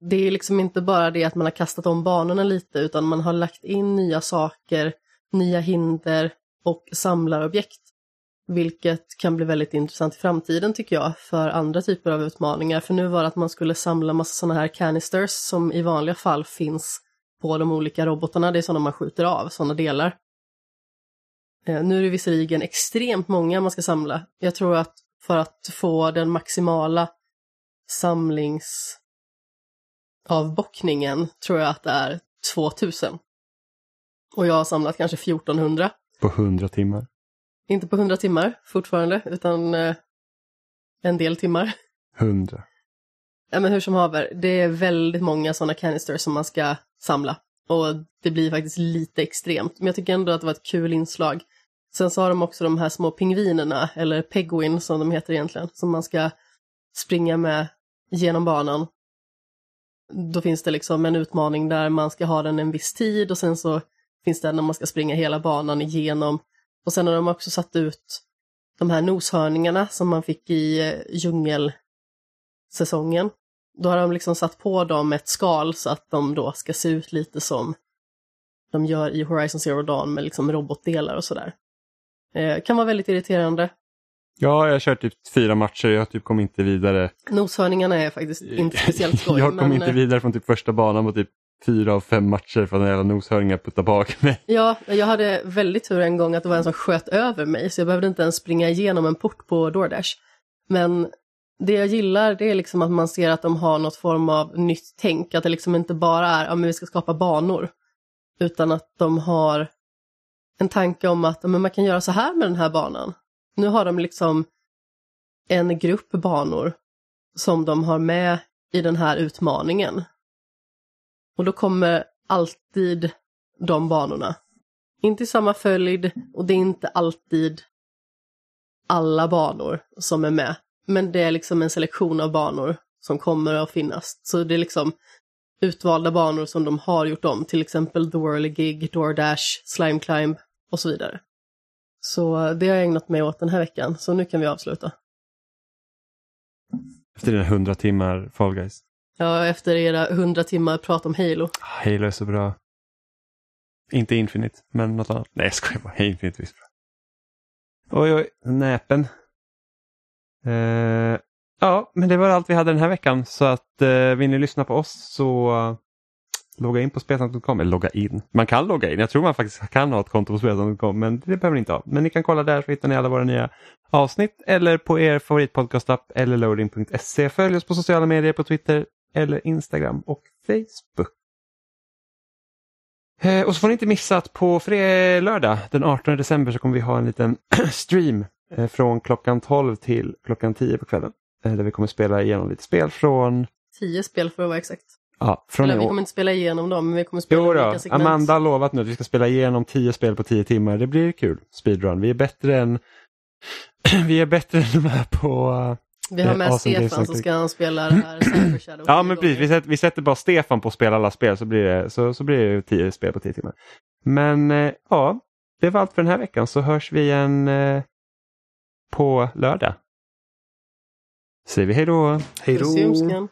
det är liksom inte bara det att man har kastat om banorna lite utan man har lagt in nya saker, nya hinder och samlarobjekt. Vilket kan bli väldigt intressant i framtiden tycker jag för andra typer av utmaningar. För nu var det att man skulle samla massa sådana här canisters som i vanliga fall finns på de olika robotarna. Det är sådana man skjuter av, sådana delar. Eh, Nu är det visserligen extremt många man ska samla. Jag tror att för att få den maximala samlingsavbockningen tror jag att det är 2000. Och jag har samlat kanske 1400. På 100 timmar. Inte på 100 timmar fortfarande, utan eh, en del timmar. 100. Ja, men hur som haver, det är väldigt många sådana canisters som man ska samla. Och det blir faktiskt lite extremt. Men jag tycker ändå att det var ett kul inslag. Sen så har de också de här små pingvinerna, eller Pegwin som de heter egentligen, som man ska springa med genom banan. Då finns det liksom en utmaning där man ska ha den en viss tid och sen så finns det när man ska springa hela banan igenom. Och sen har de också satt ut de här noshörningarna som man fick i eh, djungelsäsongen. Då har de liksom satt på dem ett skal så att de då ska se ut lite som de gör i Horizon Zero Dawn med liksom robotdelar och sådär. Eh, kan vara väldigt irriterande. Ja, jag har kört typ fyra matcher jag typ kom inte vidare. Noshörningarna är faktiskt inte speciellt skoj. jag kom men, inte eh, vidare från typ första banan på typ fyra av fem matcher för att jävla noshörningen puttade bak mig. Ja, jag hade väldigt tur en gång att det var en som sköt över mig så jag behövde inte ens springa igenom en port på DoorDash. Men det jag gillar det är liksom att man ser att de har något form av nytt tänk, att det liksom inte bara är ja, men vi ska skapa banor. Utan att de har en tanke om att ja, men man kan göra så här med den här banan. Nu har de liksom en grupp banor som de har med i den här utmaningen. Och då kommer alltid de banorna. Inte i samma följd och det är inte alltid alla banor som är med. Men det är liksom en selektion av banor som kommer att finnas. Så det är liksom utvalda banor som de har gjort om, till exempel The Whirly Gig, DoorDash, Slime Climb och så vidare. Så det har jag ägnat mig åt den här veckan, så nu kan vi avsluta. Efter dina 100 timmar Fall Guys. Ja, efter era hundra timmar prat om Halo. Halo är så bra. Inte Infinite, men något annat. Nej, jag skojar bara. Infinite visst bra. Oj, oj, näpen. Eh, ja, men det var allt vi hade den här veckan. Så att eh, vill ni lyssna på oss så eh, logga in på spelsnack.com. Eller logga in. Man kan logga in. Jag tror man faktiskt kan ha ett konto på spelsnack.com, men det behöver ni inte ha. Men ni kan kolla där så hittar ni alla våra nya avsnitt eller på er favoritpodcastapp eller loading.se. Följ oss på sociala medier på Twitter eller Instagram och Facebook. Eh, och så får ni inte missa att på lördag den 18 december så kommer vi ha en liten stream från klockan 12 till klockan 10 på kvällen. Eh, där vi kommer spela igenom lite spel från, Tio spel för att vara exakt. ja, från Eller vi kommer inte spela igenom dem, men vi kommer spela Jo olika segment. Amanda har lovat nu att vi ska spela igenom 10 spel på 10 timmar. Det blir kul speedrun. Vi är bättre än vi är bättre än de här på... Vi har Eh, med Games Stefan som ska han spela det här Cyber Shadow. Ja men precis, vi sätter, vi sätter bara Stefan på att spela alla spel så blir det, så, så blir det tio spel på tio timmar. Men eh, ja, det var allt för den här veckan så hörs vi igen eh, på lördag. Säger vi hej då. Hej då!